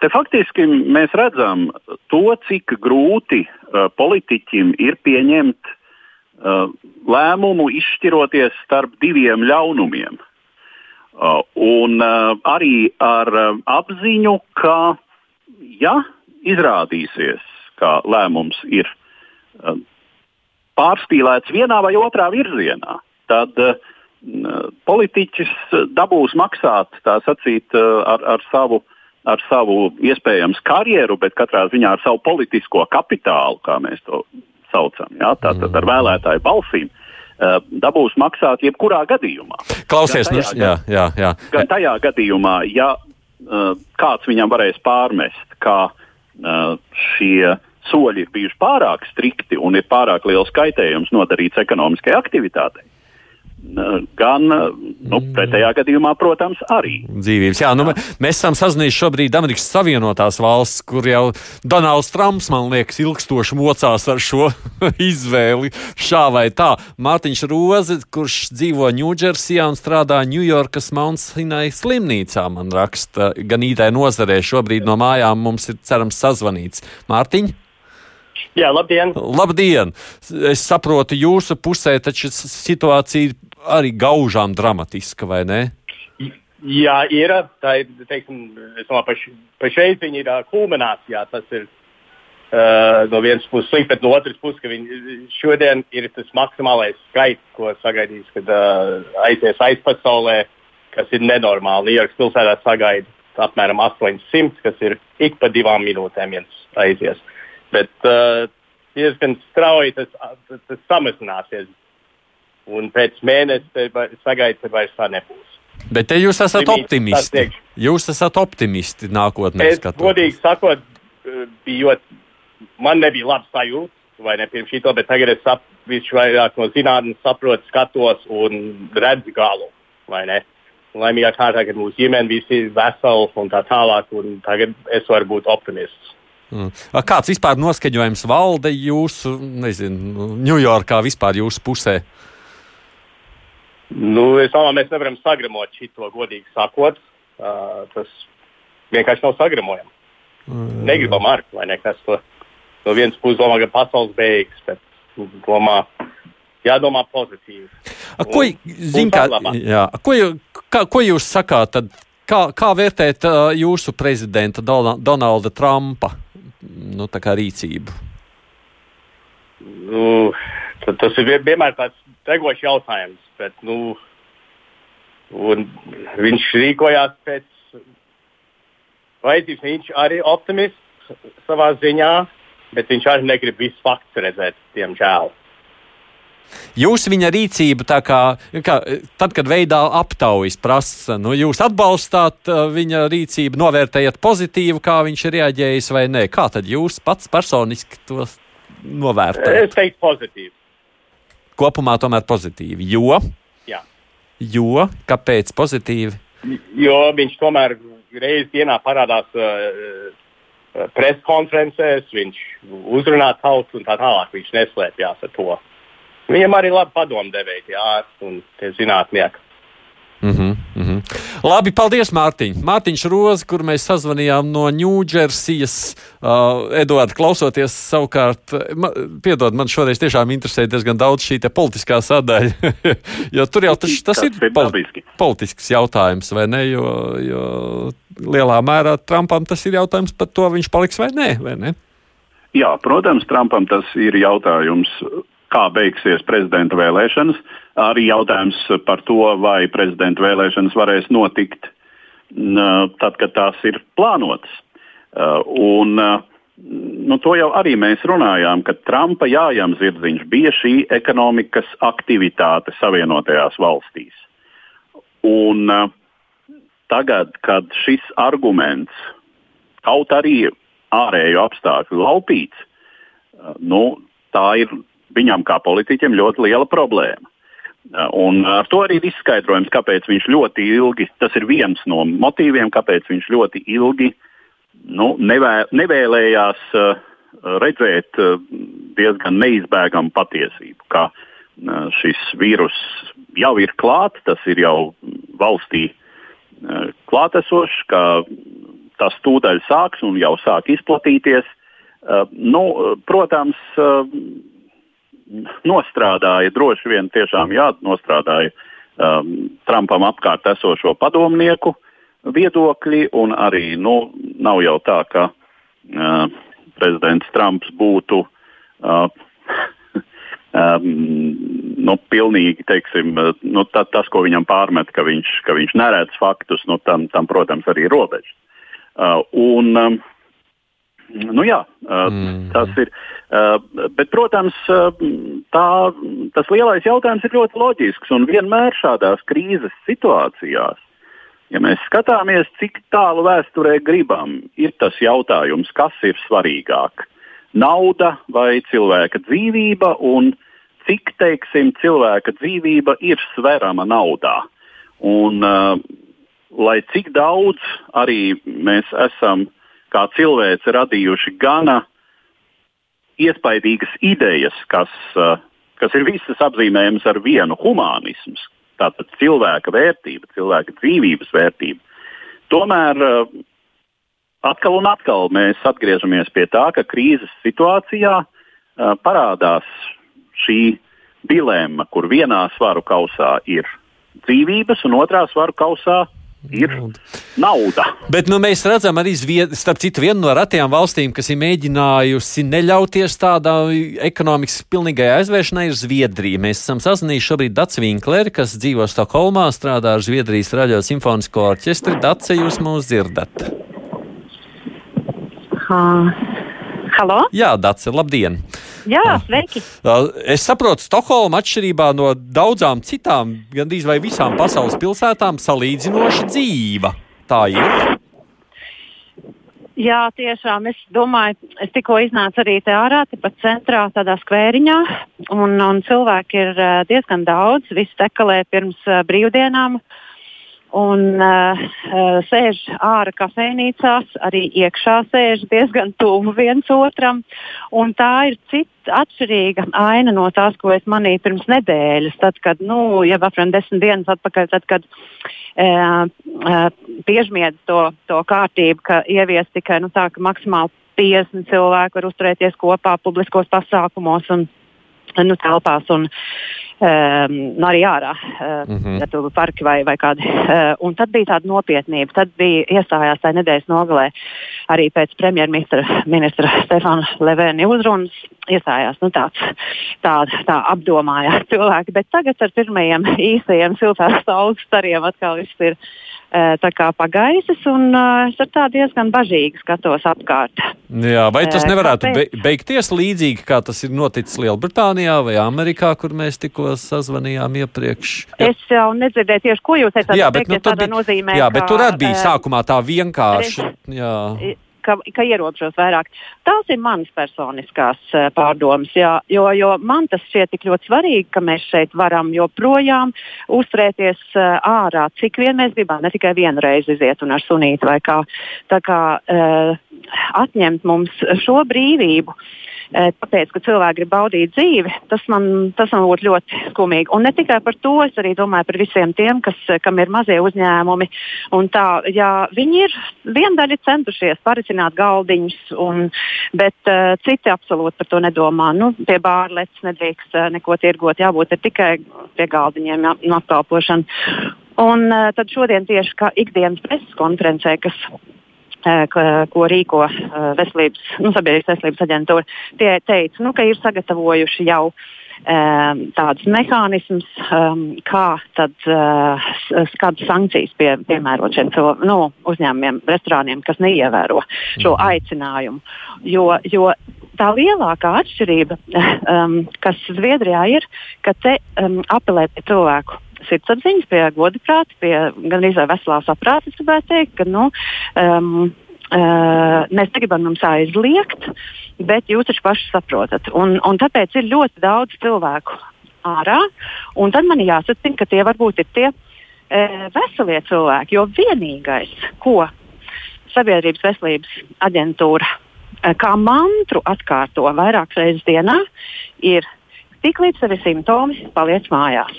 Te faktiski mēs redzam to, cik grūti uh, politiķim ir pieņemt uh, lēmumu izšķiroties starp diviem ļaunumiem. Uh, un uh, arī ar uh, apziņu, ka, ja izrādīsies, ka lēmums ir uh, pārspīlēts vienā vai otrā virzienā, tad uh, politiķis dabūs maksāt sacīt, ar, ar, savu, ar savu iespējams karjeru, bet katrā ziņā ar savu politisko kapitālu, kā mēs to saucam, jā, tātad ar vēlētāju balsīm. Dabūs maksāt jebkurā gadījumā. Klausies, gan nu, tajā, jā, jā, jā. Gan tajā gadījumā, ja uh, kāds viņam varēs pārmest, ka uh, šie soļi ir bijuši pārāk strikti un ir pārāk liels kaitējums nodarīts ekonomiskai aktivitātei gan nu, pretējā gadījumā, protams, arī. Dzīvības. Jā, nu, mēs esam sazinājušies šobrīd Amerikas Savienotās valsts, kur jau Donalds Trumps, man liekas, ilgstoši mocās ar šo *laughs* izvēli šā vai tā. Mārtiņš Roze, kurš dzīvo Ņūdžersijā un strādā Ņujorkas Mount Sinai slimnīcā, man raksta, gan IT nozarē šobrīd no mājām mums ir cerams sazvanīts. Mārtiņ? Jā, labdien! Labdien! Es saprotu, jūsu pusē taču situācija arī gaužām dramatiska, vai ne? Jā, ir. Tā ir, teiksim, es domāju, paš, pašreiz viņi ir uh, kulminācijā. Tas ir uh, no vienas puses slikti, bet no otras puses, ka viņi šodien ir tas maksimālais skaits, ko sagaidīs, kad uh, aizies aizpasaulē, kas ir nenormāli. Ņujorkas pilsētā sagaida apmēram 800, kas ir ik pa divām minūtēm viens aizies. Bet uh, diezgan strauji tas, tas, tas samazināsies un pēc mēneša sagaidīt, ka vairs tā nebūs. Bet te jūs esat optimisti. Jūs esat optimisti nākotnē. Es skatoties. godīgi sakot, bijot, man nebija labs sajūta vai ne pirms šito, bet tagad es sap, visu vairāk no zinātnes saprotu, skatos un redzu galu. Laimīgā kārtā, kad mūsu ģimene visi ir veseli un tā tālāk, un tagad es varu būt optimists. Mm. Kāds vispār noskaņojums valda jūsu, nezinu, Ņujorkā vispār jūsu pusē? Nu, es domāju, mēs nevaram sagramot šo godīgi sakot. Uh, tas vienkārši nav sagramojami. Mm. Negribam ar, vai ne? Kas to no vienas puses domā, ka pasaules beigas, bet domā, jādomā pozitīvi. A, ko, zin, kā, jā, ko, kā, ko jūs sakāt? Tad, kā, kā vērtēt uh, jūsu prezidenta Donalda Trumpa nu, rīcību? Nu, tas ir vienmēr tāds degošs jautājums bet nu, viņš rīkojās pēc vajadzības. Viņš arī optimists savā ziņā, bet viņš arī negrib visu faktu redzēt, diemžēl. Jūs viņa rīcību, kā, kā, tad, kad veidā aptaujas prasa, nu, jūs atbalstāt uh, viņa rīcību, novērtējat pozitīvu, kā viņš ir reaģējis vai nē. Kā tad jūs pats personiski to novērtējat? Es teiktu pozitīvi kopumā tomēr pozitīvi. Jo, Jā. jo kāpēc pozitīvi? Jo viņš tomēr reizes dienā parādās uh, preses konferencēs, viņš uzrunā tautu un tā tālāk. Viņš neslēpjas ar to. Viņam arī labi padomdevēji, tie ārsti un tie zinātnieki. Mm -hmm, mm -hmm. Labi, paldies, Mārtiņ. Mārtiņš Roze, kur mēs sazvanījām no Ņūdžersijas. Uh, Eduards, klausoties savukārt, ma, piedod, man šoreiz tiešām interesē diezgan daudz šī politiskā sadaļa. *laughs* jo tur jau tas, tas ir poli politisks jautājums, vai ne? Jo, jo lielā mērā Trumpam tas ir jautājums par to, viņš paliks vai nē. Vai ne? Jā, protams, Trumpam tas ir jautājums kā beigsies prezidenta vēlēšanas. Arī jautājums par to, vai prezidenta vēlēšanas varēs notikt tad, kad tās ir plānotas. Un, nu, to jau arī mēs runājām, ka Trumpa jājams zirdziņš bija šī ekonomikas aktivitāte Savienotajās valstīs. Un, tagad, kad šis arguments kaut arī ārēju apstākļu laupīts, nu, tā ir viņam kā politiķim ļoti liela problēma. Un ar to arī ir izskaidrojums, kāpēc viņš ļoti ilgi, tas ir viens no motīviem, kāpēc viņš ļoti ilgi nu, nevē, nevēlējās uh, redzēt uh, diezgan neizbēgamu patiesību, ka uh, šis vīrus jau ir klāts, tas ir jau valstī uh, klātesošs, ka tas tūdaļ sāks un jau sāk izplatīties. Uh, nu, protams, uh, nostrādāja, droši vien tiešām jānostrādāja um, Trumpam apkārt esošo padomnieku viedokļi, un arī nu, nav jau tā, ka uh, prezidents Trumps būtu uh, *laughs* um, nu, pilnīgi, teiksim, nu, tā, tas, ko viņam pārmet, ka viņš, ka viņš neredz faktus, nu, tam, tam, protams, arī ir robežas. Uh, un, um, Nu, jā, mm. tas ir. Bet, protams, tā, tas lielais jautājums ir ļoti loģisks. Un vienmēr šādās krīzes situācijās Ja mēs skatāmies, cik tālu vēsturē gribam, ir tas jautājums, kas ir svarīgāk - nauda vai cilvēka dzīvība, un cik teiksim, cilvēka dzīvība ir sverama naudā. Un, uh, lai cik daudz arī mēs esam kā cilvēci radījuši gana iespaidīgas idejas, kas, uh, kas ir visas apzīmējamas ar vienu humanismu, tātad cilvēka vērtība, cilvēka dzīvības vērtība. Tomēr uh, atkal un atkal mēs atgriežamies pie tā, ka krīzes situācijā uh, parādās šī dilemma, kur vienā svaru kausā ir dzīvības, un otrā svaru kausā ir nauda. Bet nu, mēs redzam arī, starp citu, vienu no retajām valstīm, kas ir mēģinājusi neļauties tādā ekonomikas pilnīgai aizvēršanai, ir Zviedrija. Mēs esam sazinājuši šobrīd Dācis Vinkleri, kas dzīvo Stokholmā, strādā ar Zviedrijas radio simfonisko orķestri. Dace, jūs mūs dzirdat? Uh, halo? Jā, Dace, labdien! Jā, sveiki! Es saprotu, Stokholma atšķirībā no daudzām citām, gandrīz vai visām pasaules pilsētām, salīdzinoši dzīva. Tā ir. Jā, tiešām. Es domāju, es tikko iznācu arī te ārā, tepat centrā, tādā skvēriņā, un, un cilvēki ir diezgan daudz. Visi tekalē pirms brīvdienām. Uh, un uh, sēž ārā kafejnīcās, arī iekšā sēž diezgan tuvu viens otram. Tā ir cita atšķirīga aina no tās, ko es manīju pirms nedēļas, tad, kad, nu, jau apmēram desmit dienas atpakaļ, tad, kad uh, uh, piežmiedz to, to kārtību, ka ievies tikai nu, tā, ka maksimāli 50 cilvēku var uzturēties kopā publiskos pasākumos un nu, telpās. Un, um, arī ārā, uh, mm -hmm. ja bija parki vai, vai kādi. Uh, un tad bija tāda nopietnība. Tad bija iestājās tajā nedēļas nogalē arī pēc premjerministra ministra Stefana Levēna uzrunas. Iestājās nu, tāds, tā, tā apdomājās cilvēki, bet tagad ar pirmajiem īstajiem siltās saules stariem atkal viss ir uh, pagaisis, un uh, es ar tā diezgan bažīgi skatos apkārt. Jā, vai tas nevarētu Kāpēc? beigties līdzīgi, kā tas ir noticis Lielbritānijā vai Amerikā, kur mēs tikko sazvanījām iepriekš. Jā. Es jau nedzirdēju tieši, ko jūs teicāt. Jā, bet, nu, bija, nozīmē, jā, bet tur arī bija sākumā tā vienkārši. Jā ka, ka ierobežos vairāk. Tās ir manas personiskās uh, pārdomas, jā, jo, jo man tas šķiet tik ļoti svarīgi, ka mēs šeit varam joprojām uzturēties uh, ārā, cik vien mēs gribam, ne tikai vienu reizi iziet un ar sunīti vai kā. Tā kā uh, atņemt mums šo brīvību. Uh, tāpēc, ka cilvēki grib baudīt dzīvi, tas man, tas man būtu ļoti skumīgi. Un ne tikai par to, es arī domāju par visiem tiem, kas, kam ir mazie uzņēmumi. Tā, jā, viņi ir viendaļi centušies parisināt galdiņus, un, bet uh, citi absolūti par to nedomā. Nu, pie bārletes nedrīkst uh, neko tirgot, jābūt tikai pie galdiņiem jā, no apkalpošana. Un uh, tad šodien tieši kā ikdienas preses konferencē, kas Eh, ko rīko eh, veselības, nu, sabiedrības veselības aģentūra, tie teica, nu, ka ir sagatavojuši jau um, tādus mehānismus, um, kā tad, kādas sankcijas pie, piemērot šiem nu, uzņēmumiem, restorāniem, kas neievēro šo mhm. aicinājumu. Jo, jo tā lielākā atšķirība, um, kas Zviedrijā ir, ka te um, apelē pie cilvēku sirdsapziņas, pie godprāta, pie gan arī veselā saprāta. Gribētu teikt, ka nu, um, uh, mēs negribam jums aizliegt, bet jūs taču paši saprotat. Un, un tāpēc ir ļoti daudz cilvēku ārā, un tad man jāsacina, ka tie varbūt ir tie uh, veselie cilvēki, jo vienīgais, ko Sabiedrības veselības aģentūra uh, kā mantru atkārto vairākas reizes dienā, ir tik līdz tev ir simptomi, paliec mājās.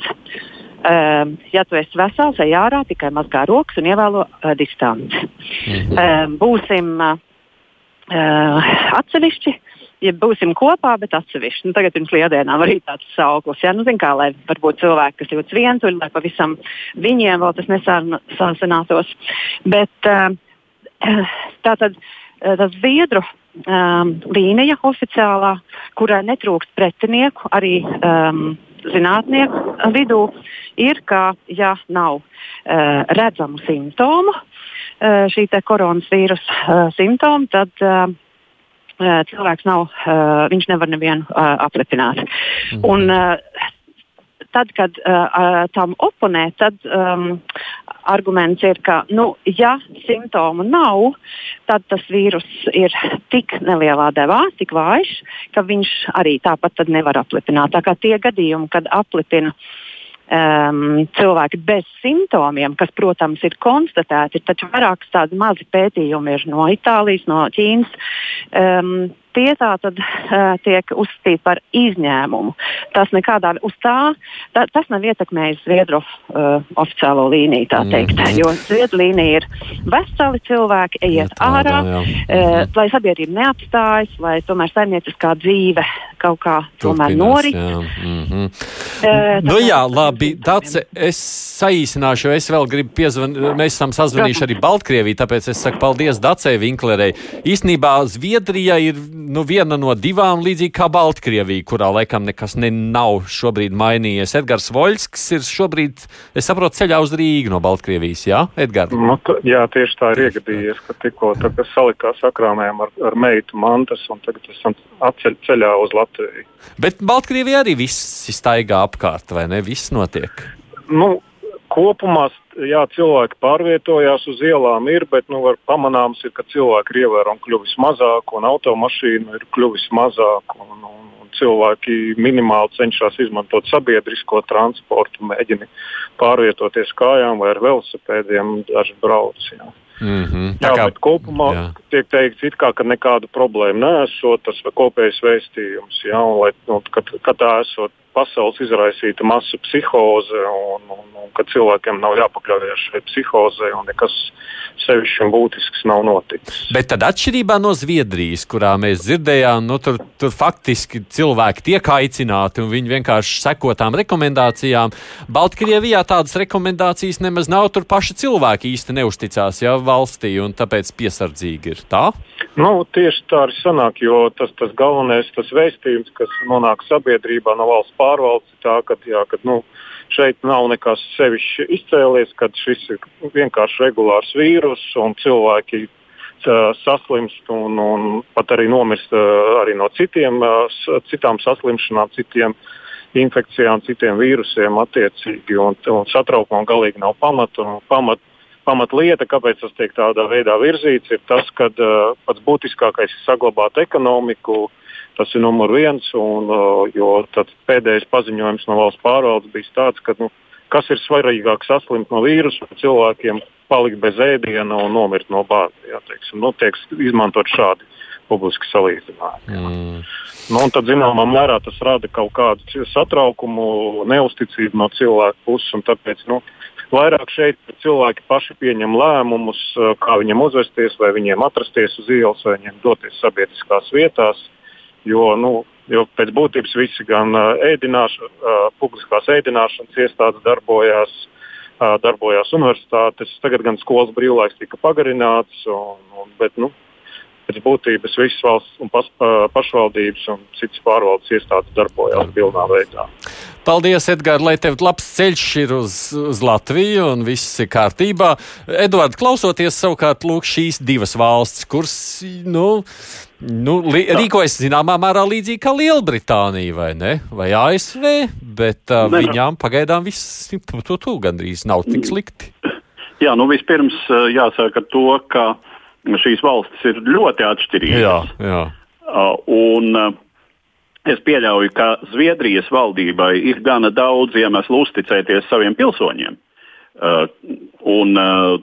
Um, ja tu esi vesels, ej ārā, tikai mazgā rokas un ievēlo uh, distanci. -hmm. um, būsim uh, atsevišķi, ja būsim kopā, bet atsevišķi. Nu, tagad pirms lieldienām arī tāds sauklis, ja, nu, zin, kā, lai varbūt cilvēki, kas jūtas vientuļi, lai pavisam viņiem vēl tas nesāsinātos. Bet uh, tā tad tas Zviedru um, līnija oficiālā, kurai netrūkst pretinieku, arī um, zinātnieku vidū, ir, ka ja nav uh, redzamu simptomu, uh, šī koronas vīrusa uh, simptomu, tad uh, cilvēks nav, uh, viņš nevar nevienu uh, apliecināt. Mhm. Un, uh, tad, kad uh, tam oponē, tad um, arguments ir, ka, nu, ja simptomu nav, tad tas vīrus ir tik nelielā devā, tik vājš, ka viņš arī tāpat nevar aplipināt. Tā kā tie gadījumi, kad aplipina um, cilvēki bez simptomiem, kas, protams, ir konstatēti, taču vairākas tādas mazi pētījumi ir no Itālijas, no Ķīnas. Um, tie tā tad uh, tiek uzskatīti par izņēmumu. Tas nekādā uz tā, tā tas nav ietekmējis Zviedru uh, oficiālo līniju, tā teikt. Mm -hmm. Jo Zviedru līnija ir veseli cilvēki, ejiet ja, ārā, jā. uh, lai sabiedrība neapstājas, lai tomēr saimnieciskā dzīve kaut kā tomēr norit. Mm -hmm. uh, nu jā, labi, Dace, es saīsināšu, jo es vēl gribu piezvanīt, mēs esam sazvanījuši arī Baltkrieviju, tāpēc es saku paldies Dacei Vinklerei. Īsnībā Zviedrija ir nu, viena no divām, līdzīgi kā Baltkrievija, kurā laikam nekas ne nav šobrīd mainījies. Edgars Voļskis ir šobrīd, es saprotu, ceļā uz Rīgu no Baltkrievijas, jā, Edgars? Nu, jā, tieši tā ir iegadījies, ka tikko salikās sakrāmējām ar, ar meitu mantas un tagad esam atceļ, ceļā uz Latviju. Bet Baltkrievijā arī viss staigā apkārt, vai ne? Viss notiek. Nu, kopumā jā, cilvēki pārvietojās uz ielām, ir, bet nu, pamanāms, ir, ka cilvēki ir ievērojami kļuvis mazāk un automašīnu ir kļuvis mazāk. Un, un, un cilvēki minimāli cenšas izmantot sabiedrisko transportu, mēģina pārvietoties kājām vai ar velosipēdiem, daži brauc. Jā. Mm -hmm. Jā, kā, bet kopumā jā. tiek teikts, kā, ka nekādu problēmu nesot, tas ir kopējs vēstījums. Jā, un, lai, nu, kad, kad tā esot pasaules izraisīta masu psihoze, un, un, un ka cilvēkiem nav jāpakļaujas šai psihozei, un nekas sevišķi būtisks nav noticis. Bet tad atšķirībā no Zviedrijas, kurā mēs dzirdējām, nu, tur, tur faktiski cilvēki tiek aicināti un viņi vienkārši seko tām rekomendācijām. Baltkrievijā tādas rekomendācijas nemaz nav. Tur paši cilvēki īsti neusticās ja, valstī un tāpēc piesardzīgi ir tā. Nu, tieši tā arī sanāk, jo tas, tas galvenais tas vēstījums, kas nonāk sabiedrībā no valsts pārvaldes, ir tā, ka, jā, ka nu, šeit nav nekas sevišķi izcēlies, ka šis ir vienkārši regulārs vīrus un cilvēki uh, saslimst un, un pat arī nomirst uh, arī no citiem, uh, citām saslimšanām, citiem infekcijām, citiem vīrusiem attiecīgi. Un, un satraukumam galīgi nav pamata. Pamat, pamatlieta, kāpēc tas tiek tādā veidā virzīts, ir tas, ka uh, pats būtiskākais ir saglabāt ekonomiku. Tas ir numur viens, un, uh, jo pēdējais paziņojums no valsts pārvaldes bija tāds, ka nu, kas ir svarīgāk saslimt no vīrusa, cilvēkiem palikt bez ēdiena un nomirt no teiksim, nu, tiek izmantot šādi publiski salīdzinājumi. Mm. Nu, tad, zināmā mērā, tas rada kaut kādu satraukumu, neusticību no cilvēku puses. Tāpēc nu, Vairāk šeit cilvēki paši pieņem lēmumus, kā viņiem uzvesties, vai viņiem atrasties uz ielas, vai viņiem doties sabiedriskās vietās. Jo, nu, jo pēc būtības visi gan ēdināš, publiskās ēdināšanas iestādes darbojās, darbojās universitātes, tagad gan skolas brīvlaiks tika pagarināts, un, un, bet nu, pēc būtības visas valsts un pas, pašvaldības un citas pārvaldes iestādes darbojās pilnā veidā. Paldies, Edgars, lai tev labs ceļš ir uz, uz Latviju un viss ir kārtībā. Edvards, klausoties savukārt lūk, šīs divas valsts, kuras nu, nu, li, rīkojas zināmā mērā līdzīgi kā Lielbritānija vai, ne? vai ASV, bet uh, viņām pagaidām viss to, to gandrīz nav tik slikti. Jā, nu vispirms jāsaka to, ka šīs valstis ir ļoti atšķirīgas. Jā, jā. Uh, un, uh, Es pieļauju, ka Zviedrijas valdībai ir gana daudz iemeslu uzticēties saviem pilsoņiem uh, un uh,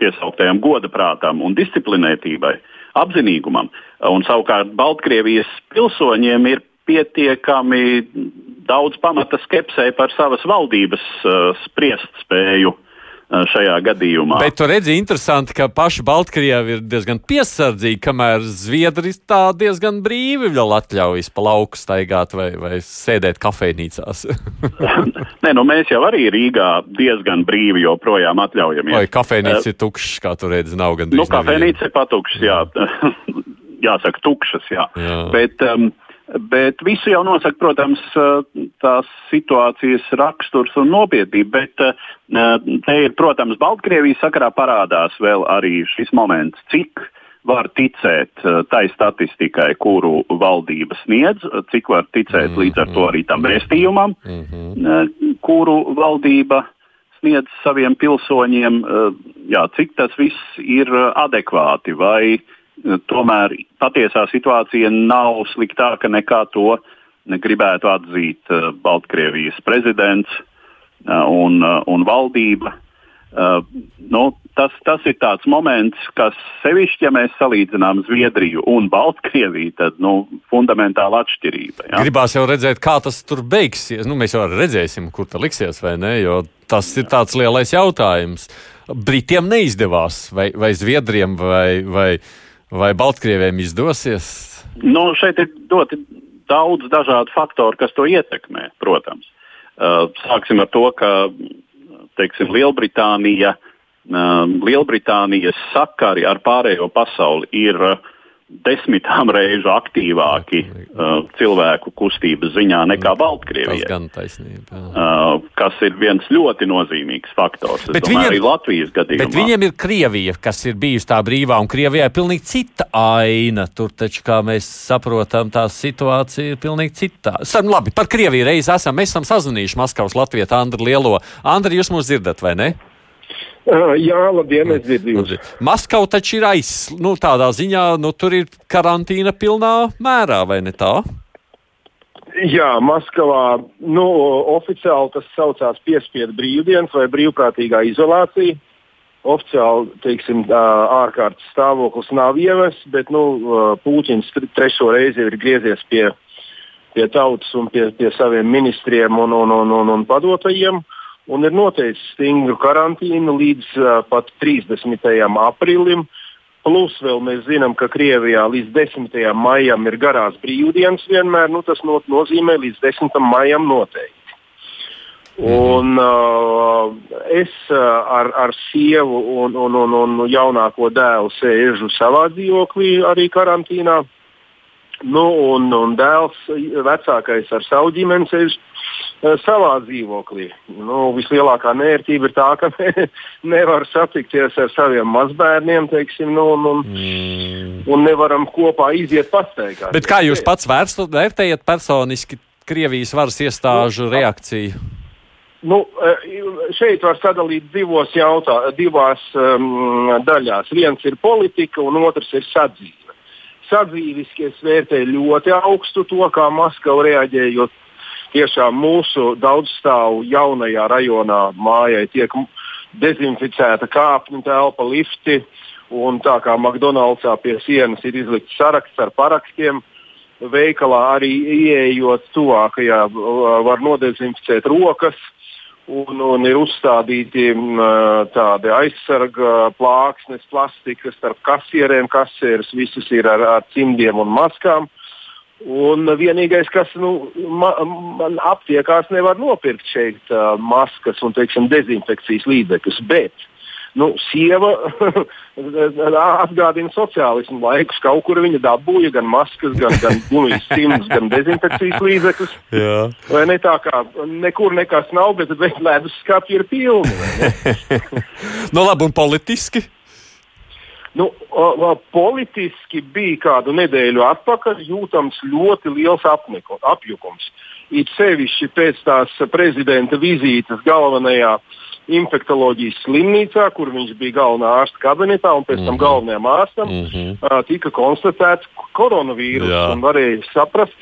piesauktajam goda prātam un disciplinētībai, apzinīgumam. Un savukārt Baltkrievijas pilsoņiem ir pietiekami daudz pamata skepsē par savas valdības uh, spriest spēju šajā gadījumā. Bet tur redzi, interesanti, ka paši Baltkrievi ir diezgan piesardzīgi, kamēr Zviedri tā diezgan brīvi vēl atļaujas pa lauku staigāt vai, vai sēdēt kafejnīcās. *laughs* Nē, nu mēs jau arī Rīgā diezgan brīvi joprojām atļaujamies. Vai kafejnīca uh, ir tukšs, kā tu redzi, nav gan. Nu, kafejnīca ir patukšs, jā. *laughs* Jāsaka, tukšas, jā. jā. Bet, um, Bet visu jau nosaka, protams, tās situācijas raksturs un nopietnība. Bet eh, te ir, protams, Baltkrievijas sakarā parādās vēl arī šis moments, cik var ticēt eh, tai statistikai, kuru valdība sniedz, cik var ticēt mm -hmm. līdz ar to arī tam vēstījumam, mm -hmm. kuru valdība pasniedz saviem pilsoņiem, jā, cik tas viss ir adekvāti, vai tomēr patiesā situācija nav sliktāka nekā to gribētu atzīt Baltkrievijas prezidents un, un valdība. Nu, tas, tas ir tāds moments, kas sevišķi, ja mēs salīdzinām Zviedriju un Baltkrieviju, tad nu, fundamentāla atšķirība. Ja? Gribās jau redzēt, kā tas tur beigsies. Nu, mēs jau redzēsim, kur tas liksies, vai ne? Jo tas ir tāds lielais jautājums. Britiem neizdevās, vai, vai Zviedriem, vai, vai, vai Baltkrieviem izdosies? Nu, šeit ir ļoti daudz dažādu faktoru, kas to ietekmē, protams. Uh, sāksim ar to, ka teiksim, Lielbritānija, Lielbritānijas sakari ar pārējo pasauli ir desmitām reižu aktīvāki uh, cilvēku kustības ziņā nekā Baltkrievijā. Tas gan taisnība. Uh, kas ir viens ļoti nozīmīgs faktors. Bet, domāju, viņiem, Latvijas gadījumā. bet viņiem ir Krievija, kas ir bijusi tā brīvā, un Krievijā ir pilnīgi cita aina. Tur taču, kā mēs saprotam, tā situācija ir pilnīgi citā. Sam, labi, par Krieviju reizi esam, mēs esam sazvanījuši Maskavas Latviju Andru Lielo. Andri, jūs mūs dzirdat, vai ne? Jā, labdien, es dzirdu jūs. Maskava taču ir aiz, nu, tādā ziņā, nu, tur ir karantīna pilnā mērā, vai ne tā? Jā, Maskavā nu, oficiāli tas saucās piespiedu brīvdienas vai brīvprātīgā izolācija. Oficiāli teiksim, ārkārtas stāvoklis nav ievests, bet nu, Pūķins trešo reizi ir griezies pie, pie tautas un pie, pie saviem ministriem un, un, un, un, un padotajiem. Un ir noteicis stingru karantīnu līdz uh, pat 30. aprīlim. Plus vēl mēs zinām, ka Krievijā līdz 10. maijam ir garās brīvdienas vienmēr. Nu, tas not, nozīmē līdz 10. maijam noteikti. Un, uh, es uh, ar, ar sievu un, un, un, un jaunāko dēlu sēžu savā dzīvoklī, arī karantīnā. Nu, un, un dēls, vecākais ar savu ģimeni, sēž Eh, savā dzīvoklī. Nu, vislielākā nērtība ir tā, ka *laughs* ne, nevar satikties ar saviem mazbērniem, teiksim, nu, un, un, mm. un nevaram kopā iziet pastaigā. Bet kā jūs pats vērstu, vērtējat personiski Krievijas varas iestāžu nu, reakciju? Nu, eh, šeit var sadalīt divos jautā, divās um, daļās. Viens ir politika, un otrs ir sadzīve. Sadzīviski es vērtēju ļoti augstu to, kā Maskava reaģējot tiešām mūsu daudzstāvu jaunajā rajonā mājai tiek dezinficēta kāpņu telpa, lifti. Un tā kā McDonald'sā pie sienas ir izlikts saraksts ar parakstiem, veikalā arī ieejot tuvākajā var nodezinficēt rokas. Un, un ir uzstādīti tādi aizsarga plāksnes, plastikas starp kasierēm. Kasieres visas ir ar, ar cimdiem un maskām. Un vienīgais, kas nu, man aptiekās, nevar nopirkt šeit maskas un teiksim, dezinfekcijas līdzekļus. Bet nu, sieva *laughs* atgādina sociālismu laikus. Kaut kur viņa dabūja gan maskas, gan, gan gumijas simtus, gan dezinfekcijas līdzekļus. Vai ne tā kā nekur nekas nav, bet ledus skati ir pilni. no *laughs* nu, labi un politiski. Nu, uh, politiski bija kādu nedēļu atpakaļ jūtams ļoti liels apniku, apjukums. It sevišķi pēc tās prezidenta vizītes galvenajā infektuoloģijas slimnīcā, kur viņš bija galvenā ārsta kabinetā, un pēc mm -hmm. tam mhm. galvenajam ārstam mm -hmm. uh, tika konstatēts koronavīrus. Varēja saprast,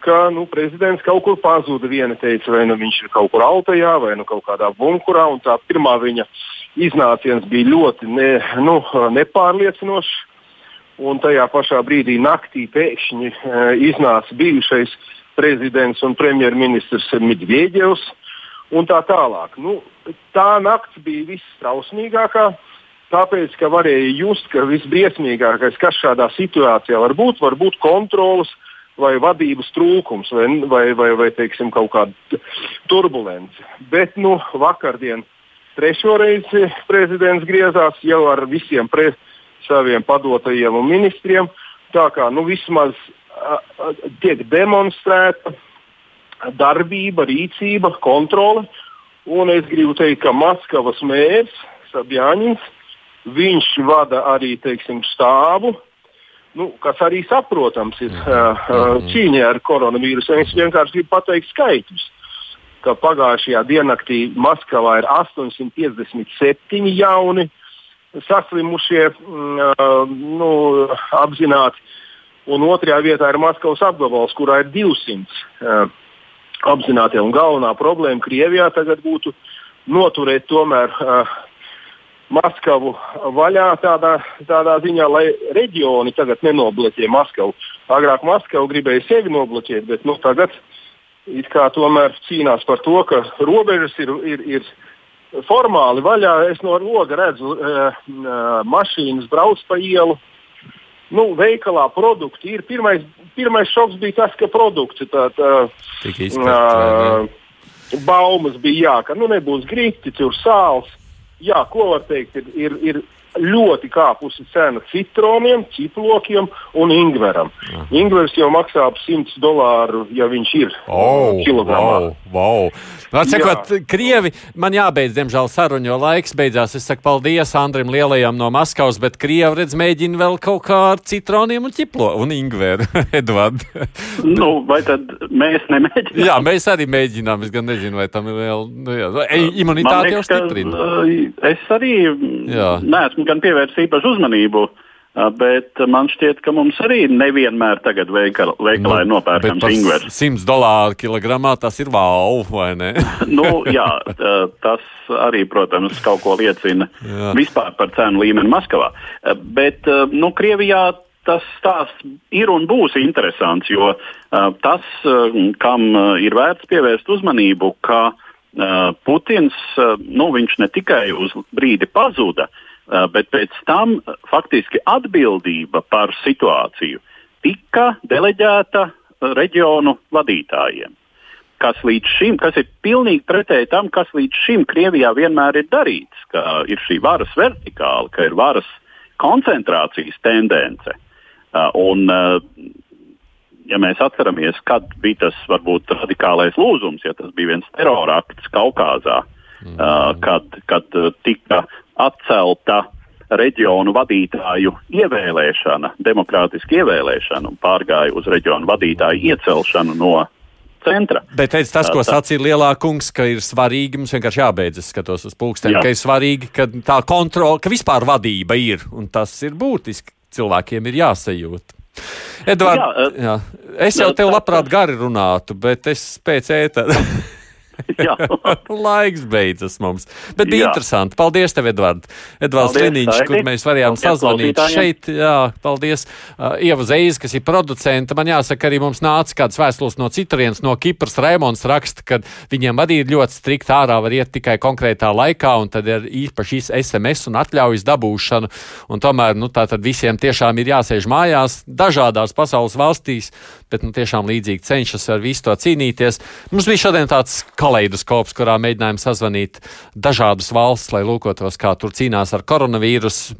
ka nu, prezidents kaut kur pazuda. Viena teica, vai nu viņš ir kaut kur Altajā, vai nu kaut kādā bunkurā, un tā pirmā viņa iznāciens bija ļoti ne, nu, nepārliecinošs. Un tajā pašā brīdī naktī pēkšņi uh, iznāca bijušais prezidents un premjerministrs Midviedjevs un tā tālāk. Nu, tā nakts bija visstrausmīgākā, tāpēc, ka varēja just, ka visbriesmīgākais, kas šādā situācijā var būt, var būt kontrols vai vadības trūkums vai, vai, vai, vai teiksim, kaut kāda turbulence. Bet nu, vakardien Trešo reizi prezidents griezās jau ar visiem pre, saviem padotajiem un ministriem. Tā kā nu, vismaz a, a, tiek demonstrēta darbība, rīcība, kontrole. Un es gribu teikt, ka Maskavas mērs Sabjāņins, viņš vada arī teiksim, stāvu, nu, kas arī saprotams ir uh, cīņā ar koronavīrusu. Es vienkārši gribu pateikt skaitļus. ka pagājušajā diennaktī Maskavā ir 857 jauni saslimušie, mm, nu, apzināti. Un otrajā vietā ir Maskavas apgabals, kurā ir 200 apzināti. Un galvenā problēma Krievijā tagad būtu noturēt tomēr uh, Maskavu vaļā tādā, tādā ziņā, lai reģioni tagad nenobloķē Maskavu. Agrāk Maskava gribēja sevi nobloķēt, bet nu, tagad it kā tomēr cīnās par to, ka robežas ir, ir, ir formāli vaļā. Es no loga redzu, uh, uh, mašīnas brauc pa ielu. Nu, veikalā produkti ir. Pirmais, pirmais šoks bija tas, ka produkti tā, tā, uh, baumas bija jā, ka nu, nebūs grīti, tur sāls jā, ko var teikt, ir, ir, ir ļoti kāpusi cena citroniem, ciplokiem un ingveram. Aha. Ingvers jau maksā ap 100 dolāru, ja viņš ir oh, kilogramā. Wow, wow. Sakot, Krievi, man jābeidz, diemžēl, saruna, jo laiks beidzās. Es saku paldies Andrim Lielajam no Maskavas, bet Krievi redz mēģina vēl kaut kā ar citroniem un ķiplo un ingveru, *laughs* Edvard. nu, vai tad mēs nemēģinām? Jā, mēs arī mēģinām. Es gan nezinu, vai tam ir vēl, nu, jā, imunitāte jau stiprina. Ka, es arī jā. neesmu gan pievērst īpašu uzmanību. Bet man šķiet, ka mums arī nevienmēr tagad veikala, veikalā nu, ir nopērkams ingvers. 100 dolāru kilogramā tas ir wow, vai ne? *laughs* nu, jā, tas arī, protams, kaut ko liecina jā. vispār par cenu līmeni Maskavā. Bet, nu, Krievijā tas stāsts ir un būs interesants, jo tas, kam ir vērts pievērst uzmanību, ka Putins, nu, viņš ne tikai uz brīdi pazuda, uh, bet pēc tam eh, faktiski atbildība par situāciju tika deleģēta eh, reģionu vadītājiem. Kas līdz šim, kas ir pilnīgi pretēji tam, kas līdz šim Krievijā vienmēr ir darīts, ka ir šī varas vertikāla, ka ir varas koncentrācijas tendence. Un, ja mēs atceramies, kad bija tas varbūt radikālais lūzums, ja tas bija viens terorakts Kaukazā, mm. kad, kad tika atcelta reģionu vadītāju ievēlēšana, demokrātiska ievēlēšana un pārgāja uz reģionu vadītāju iecelšanu no centra. Bet teic, tas, ko sacīja lielā kungs, ka ir svarīgi, mums vienkārši jābeidz, es skatos uz pulksteni, Jā. ka ir svarīgi, ka tā kontrola, ka vispār vadība ir, un tas ir būtiski, cilvēkiem ir jāsajūt. Edvard, jā, jā. Es jau tev labprāt gari runātu, bet es pēc ēta. *laughs* *laughs* *laughs* Laiks beidzas mums. Bet bija jā. interesanti. Paldies, tev, Edvard. Edvards Liniņš, kur mēs varējām sazvanīt šeit. Jā, paldies. Uh, Ieva Zeiz, kas ir producente. Man jāsaka, arī mums nāca kāds vēstules no citurienes, no Kipras. Raimons raksta, ka viņiem arī ir ļoti strikt ārā var iet tikai konkrētā laikā, un tad ir īpaši SMS un atļaujas dabūšana. Un tomēr, nu, tā tad visiem tiešām ir jāsēž mājās dažādās pasaules valstīs, bet, nu, tiešām līdzīgi cenšas ar visu to cīnīties. Mums bija šodien tāds kaleidoskops, kurā mēģinājām sazvanīt dažādas valsts, lai lūkotos, kā tur cīnās ar koronavīrusu.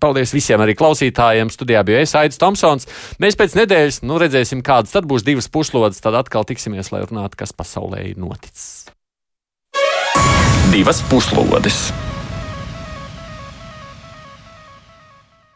Paldies visiem arī klausītājiem. Studijā bija es, Aits Tomsons. Mēs pēc nedēļas nu, redzēsim, kādas tad būs divas puslodes. Tad atkal tiksimies, lai runātu, kas pasaulē ir noticis. Divas puslodes!